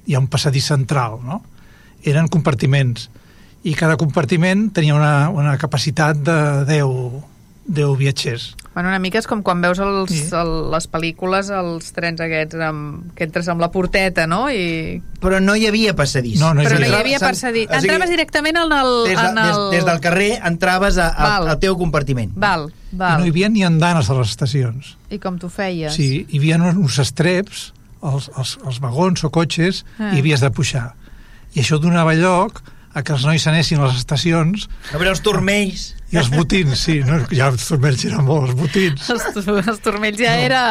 Speaker 4: hi ha un passadís central, no? Eren compartiments. I cada compartiment tenia una, una capacitat de 10, 10 viatgers.
Speaker 1: Bueno, una mica és com quan veus els,
Speaker 4: Sí.
Speaker 1: el, les pel·lícules, els trens aquests, amb, que entres amb la porteta, no? I...
Speaker 3: Però no hi havia passadís.
Speaker 4: No, no hi
Speaker 1: Però no hi
Speaker 4: havia.
Speaker 1: passadís.
Speaker 3: o sigui,
Speaker 1: Entraves directament en el...
Speaker 3: des, de,
Speaker 1: en el...
Speaker 3: des, des del carrer entraves a, a,
Speaker 1: Val.
Speaker 3: al teu compartiment.
Speaker 1: Val,
Speaker 4: I
Speaker 1: val.
Speaker 4: no hi havia ni andanes a les estacions.
Speaker 1: I com tu feies?
Speaker 4: Sí, hi havia uns estreps, els, els, els vagons o cotxes,
Speaker 1: Ah.
Speaker 4: i havies de pujar. I això donava lloc a que els nois s'anessin a les estacions
Speaker 3: A veure els turmells.
Speaker 4: i els botins, sí, no? ja els turmells eren molt, els botins.
Speaker 1: Els, els turmells ja era,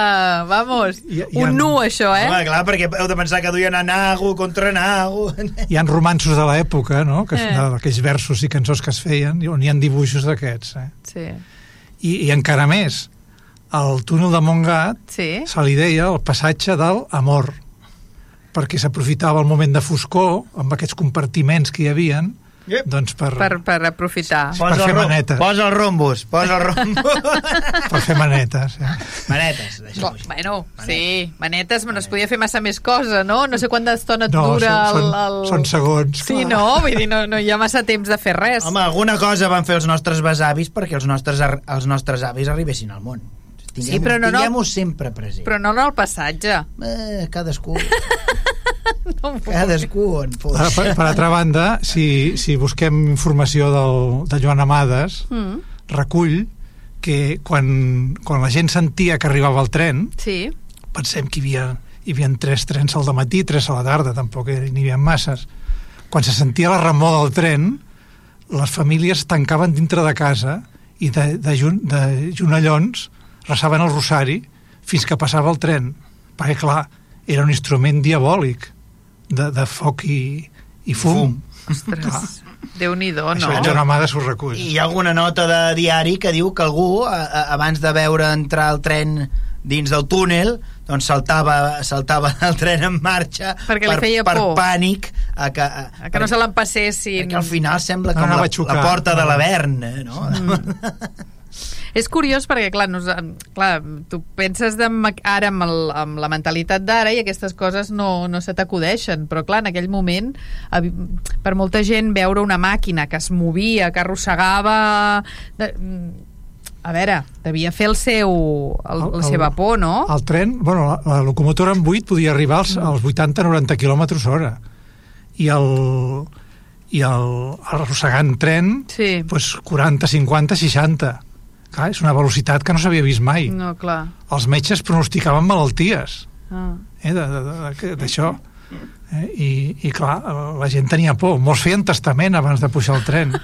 Speaker 1: vamos,
Speaker 4: I- i
Speaker 1: un nu, això, eh?
Speaker 3: Home, clar, perquè heu de pensar que duien a Nagu contra Nagu.
Speaker 4: Hi han romansos de l'època, no?, que
Speaker 1: Eh.
Speaker 4: d'aquells versos i cançons que es feien, on hi ha dibuixos d'aquests. Eh?
Speaker 1: Sí,
Speaker 4: I, I encara més, al túnel de Montgat
Speaker 1: sí.
Speaker 4: se li deia el passatge del amor, perquè s'aprofitava el moment de foscor, amb aquests compartiments que hi havien,
Speaker 3: Yep.
Speaker 4: doncs per,
Speaker 1: Per, per aprofitar.
Speaker 4: Per fer
Speaker 3: rom-
Speaker 4: manetes.
Speaker 3: Posa el rombos, posa el rombos. *laughs*
Speaker 4: per fer manetes. Eh?
Speaker 3: manetes, així.
Speaker 1: bueno, sí, manetes, però no es podia fer massa més cosa, no? No sé quanta estona et
Speaker 4: No,
Speaker 1: dura
Speaker 4: són,
Speaker 1: el, el...
Speaker 4: són segons.
Speaker 1: Sí,
Speaker 4: clar.
Speaker 1: no? Vull dir, no, no hi ha massa temps de fer res.
Speaker 3: Home, alguna cosa van fer els nostres besavis perquè els nostres, els nostres avis arribessin al món. Tinguem,
Speaker 1: Sí, però no- no-
Speaker 3: tinguem-ho sempre present.
Speaker 1: Però no en el passatge.
Speaker 3: Eh, cadascú, *laughs*
Speaker 1: No,
Speaker 3: cadascú on fos.
Speaker 4: Ara, per, per altra banda, si, si busquem informació del, de Joan Amades,
Speaker 1: Mm,
Speaker 4: recull que quan, quan la gent sentia que arribava el tren,
Speaker 1: sí.
Speaker 4: pensem que hi havia, hi havia tres trens al matí, tres a la tarda, tampoc n'hi havia masses. Quan se sentia la remor del tren, les famílies tancaven dintre de casa i de, de, jun, de junallons resaven el rosari fins que passava el tren. Perquè, clar, era un instrument diabòlic de, de foc i, i fum. fum.
Speaker 1: Ostres, Déu-n'hi-do, no?
Speaker 4: Això és una mà de recull.
Speaker 3: I hi ha alguna nota de diari que diu que algú, a, a, abans de veure entrar el tren dins del túnel doncs saltava, saltava *laughs* el tren en marxa
Speaker 1: perquè
Speaker 3: per,
Speaker 1: feia
Speaker 3: per
Speaker 1: por.
Speaker 3: pànic a que, a,
Speaker 1: a que no se l'empassessin
Speaker 3: perquè al final sembla com
Speaker 4: no,
Speaker 3: la, la porta de l'Avern eh, no?
Speaker 1: Mm. *laughs* És curiós perquè, clar, nos, clar tu penses de, ara amb, el, amb la mentalitat d'ara i aquestes coses no, no se t'acudeixen, però clar, en aquell moment per molta gent veure una màquina que es movia, que arrossegava... De, a veure, devia fer el seu, el, el, la seva por, no?
Speaker 4: El tren, bueno, la, la locomotora en 8 podia arribar als, als 80-90 km hora. I el, i el arrossegant tren,
Speaker 1: sí.
Speaker 4: pues 40, 50, 60. Clar, és una velocitat que no s'havia vist mai.
Speaker 1: No, clar.
Speaker 4: Els metges pronosticaven malalties
Speaker 1: ah.
Speaker 4: eh, d'això. Eh, i, I clar, la gent tenia por. Molts feien testament abans de pujar el tren. *laughs*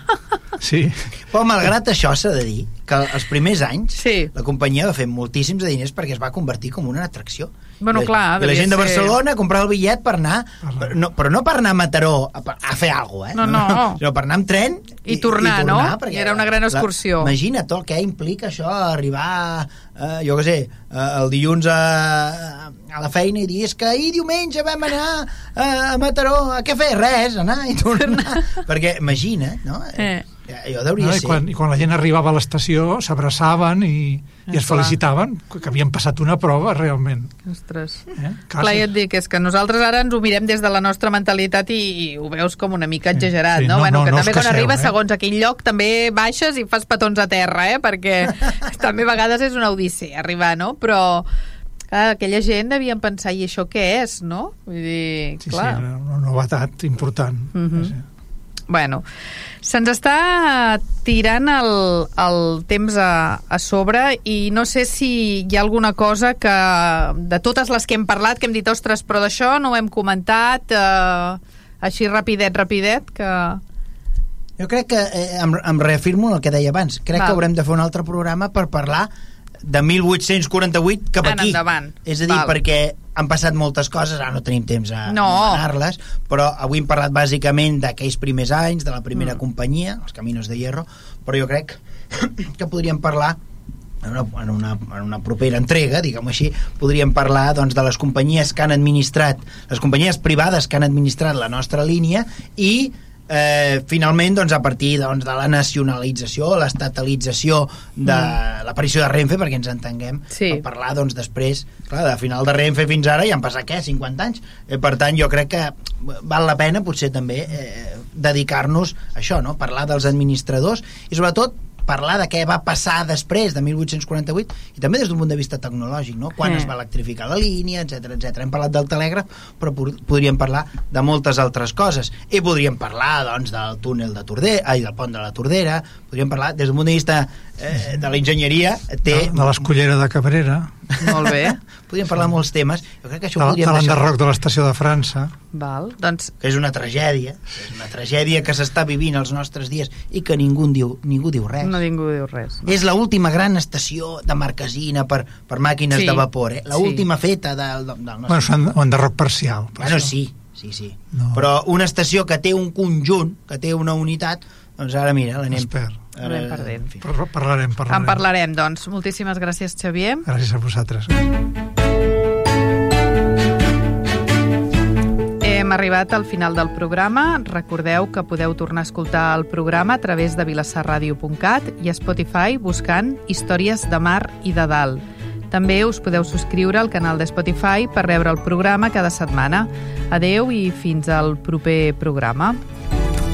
Speaker 4: Sí.
Speaker 3: Però malgrat això s'ha de dir que els primers anys
Speaker 1: sí.
Speaker 3: la companyia va fer moltíssims de diners perquè es va convertir com una atracció.
Speaker 1: Bueno, clar,
Speaker 3: i la gent de
Speaker 1: ser...
Speaker 3: Barcelona comprava el bitllet per anar, per, no, però no per anar a Mataró a, a fer alguna cosa, eh?
Speaker 1: No, no. no.
Speaker 3: Sinó per anar amb tren
Speaker 1: i, i tornar, i tornar no? I era una gran excursió.
Speaker 3: La, imagina't el que implica això, arribar, eh, jo què sé, eh, el dilluns a, a la feina i dir és que ahir diumenge vam anar a, a Mataró, a què fer? Res, anar i tornar. perquè imagina, no?
Speaker 1: Eh.
Speaker 3: Jo deuria
Speaker 4: no,
Speaker 3: ser.
Speaker 4: I quan, I quan la gent arribava a l'estació s'abraçaven i, i es felicitaven que havien passat una prova realment.
Speaker 1: Ostres.
Speaker 4: Eh?
Speaker 1: Clar, ja et dic, és que nosaltres ara ens ho mirem des de la nostra mentalitat i, i ho veus com una mica exagerat, sí, no?
Speaker 4: no?
Speaker 1: Bueno,
Speaker 4: no,
Speaker 1: que
Speaker 4: no
Speaker 1: també quan arribes
Speaker 4: eh?
Speaker 1: segons a quin lloc també baixes i fas petons a terra, eh? Perquè *laughs* també a vegades és una odissea arribar, no? Però clar, aquella gent devien pensar, i això què és, no? Vull dir,
Speaker 4: sí,
Speaker 1: clar.
Speaker 4: Sí, una novetat important.
Speaker 1: Uh -huh.
Speaker 4: sí.
Speaker 1: Bueno, se'ns està tirant el, el temps a, a sobre i no sé si hi ha alguna cosa que, de totes les que hem parlat, que hem dit, ostres, però d'això no ho hem comentat, eh, així rapidet, rapidet, que...
Speaker 3: Jo crec que eh, em, em reafirmo el que deia abans. Crec
Speaker 1: Val.
Speaker 3: que haurem de fer un altre programa per parlar de 1848 cap
Speaker 1: Anant
Speaker 3: aquí.
Speaker 1: endavant.
Speaker 3: És a dir,
Speaker 1: Val.
Speaker 3: perquè han passat moltes coses, ara no tenim temps a
Speaker 1: No.
Speaker 3: anomenar-les, però avui hem parlat bàsicament d'aquells primers anys, de la primera
Speaker 1: Mm.
Speaker 3: companyia, els Caminos de Hierro, però jo crec *coughs* que podríem parlar en una, en una, en una propera entrega, diguem-ho així, podríem parlar doncs, de les companyies que han administrat, les companyies privades que han administrat la nostra línia i eh, finalment doncs, a partir doncs, de la nacionalització, l'estatalització de
Speaker 1: Mm.
Speaker 3: l'aparició de Renfe, perquè ens entenguem,
Speaker 1: Sí.
Speaker 3: per parlar doncs, després, clar, de final de Renfe fins ara ja han passat, què, 50 anys? Eh, per tant, jo crec que val la pena potser també eh, dedicar-nos a això, no? parlar dels administradors i sobretot parlar de què va passar després de 1848 i també des d'un punt de vista tecnològic, no? quan
Speaker 1: Eh.
Speaker 3: es va electrificar la línia, etc etc. Hem parlat del telègraf, però pod- podríem parlar de moltes altres coses. I podríem parlar doncs, del túnel de Tordera, ai, del pont de la Tordera, podríem parlar des d'un punt de vista eh, de la enginyeria, té...
Speaker 4: De, de l'escollera de Cabrera,
Speaker 1: Molt bé. *laughs*
Speaker 3: podríem parlar de molts temes. Jo crec que això
Speaker 4: de,
Speaker 3: ho
Speaker 4: de l'enderroc de l'estació de França.
Speaker 1: Val, doncs
Speaker 3: que és una tragèdia, és una tragèdia que s'està vivint als nostres dies i que ningú diu, ningú diu res.
Speaker 1: no ningú diu res. No?
Speaker 3: És la última gran estació de marquesina per, per màquines
Speaker 1: Sí,
Speaker 3: de vapor, eh? La
Speaker 1: sí.
Speaker 3: última feta del, del nostre...
Speaker 4: Bueno, són o enderroc parcial. per
Speaker 3: bueno,
Speaker 4: això.
Speaker 3: sí, sí, sí.
Speaker 4: No.
Speaker 3: Però una estació que té un conjunt, que té una unitat, doncs ara mira, l'anem...
Speaker 4: Es perd.
Speaker 1: L'anem perdent.
Speaker 3: en fi.
Speaker 4: Par- Parlarem, parlarem.
Speaker 1: En parlarem, doncs. Moltíssimes gràcies, Xavier.
Speaker 4: Gràcies a vosaltres.
Speaker 1: Hem arribat al final del programa. Recordeu que podeu tornar a escoltar el programa a través de vilassarradio.cat i a Spotify buscant Històries de Mar i de Dalt. També us podeu subscriure al canal de Spotify per rebre el programa cada setmana. Adeu i fins al proper programa.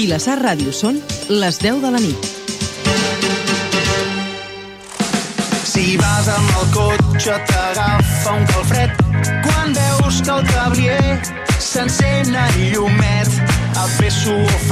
Speaker 5: Vilassar Ràdio són les 10 de la nit.
Speaker 3: Si vas amb el cotxe t'agafa un calfred quan veus que el tablier s'encén el llumet et ve suor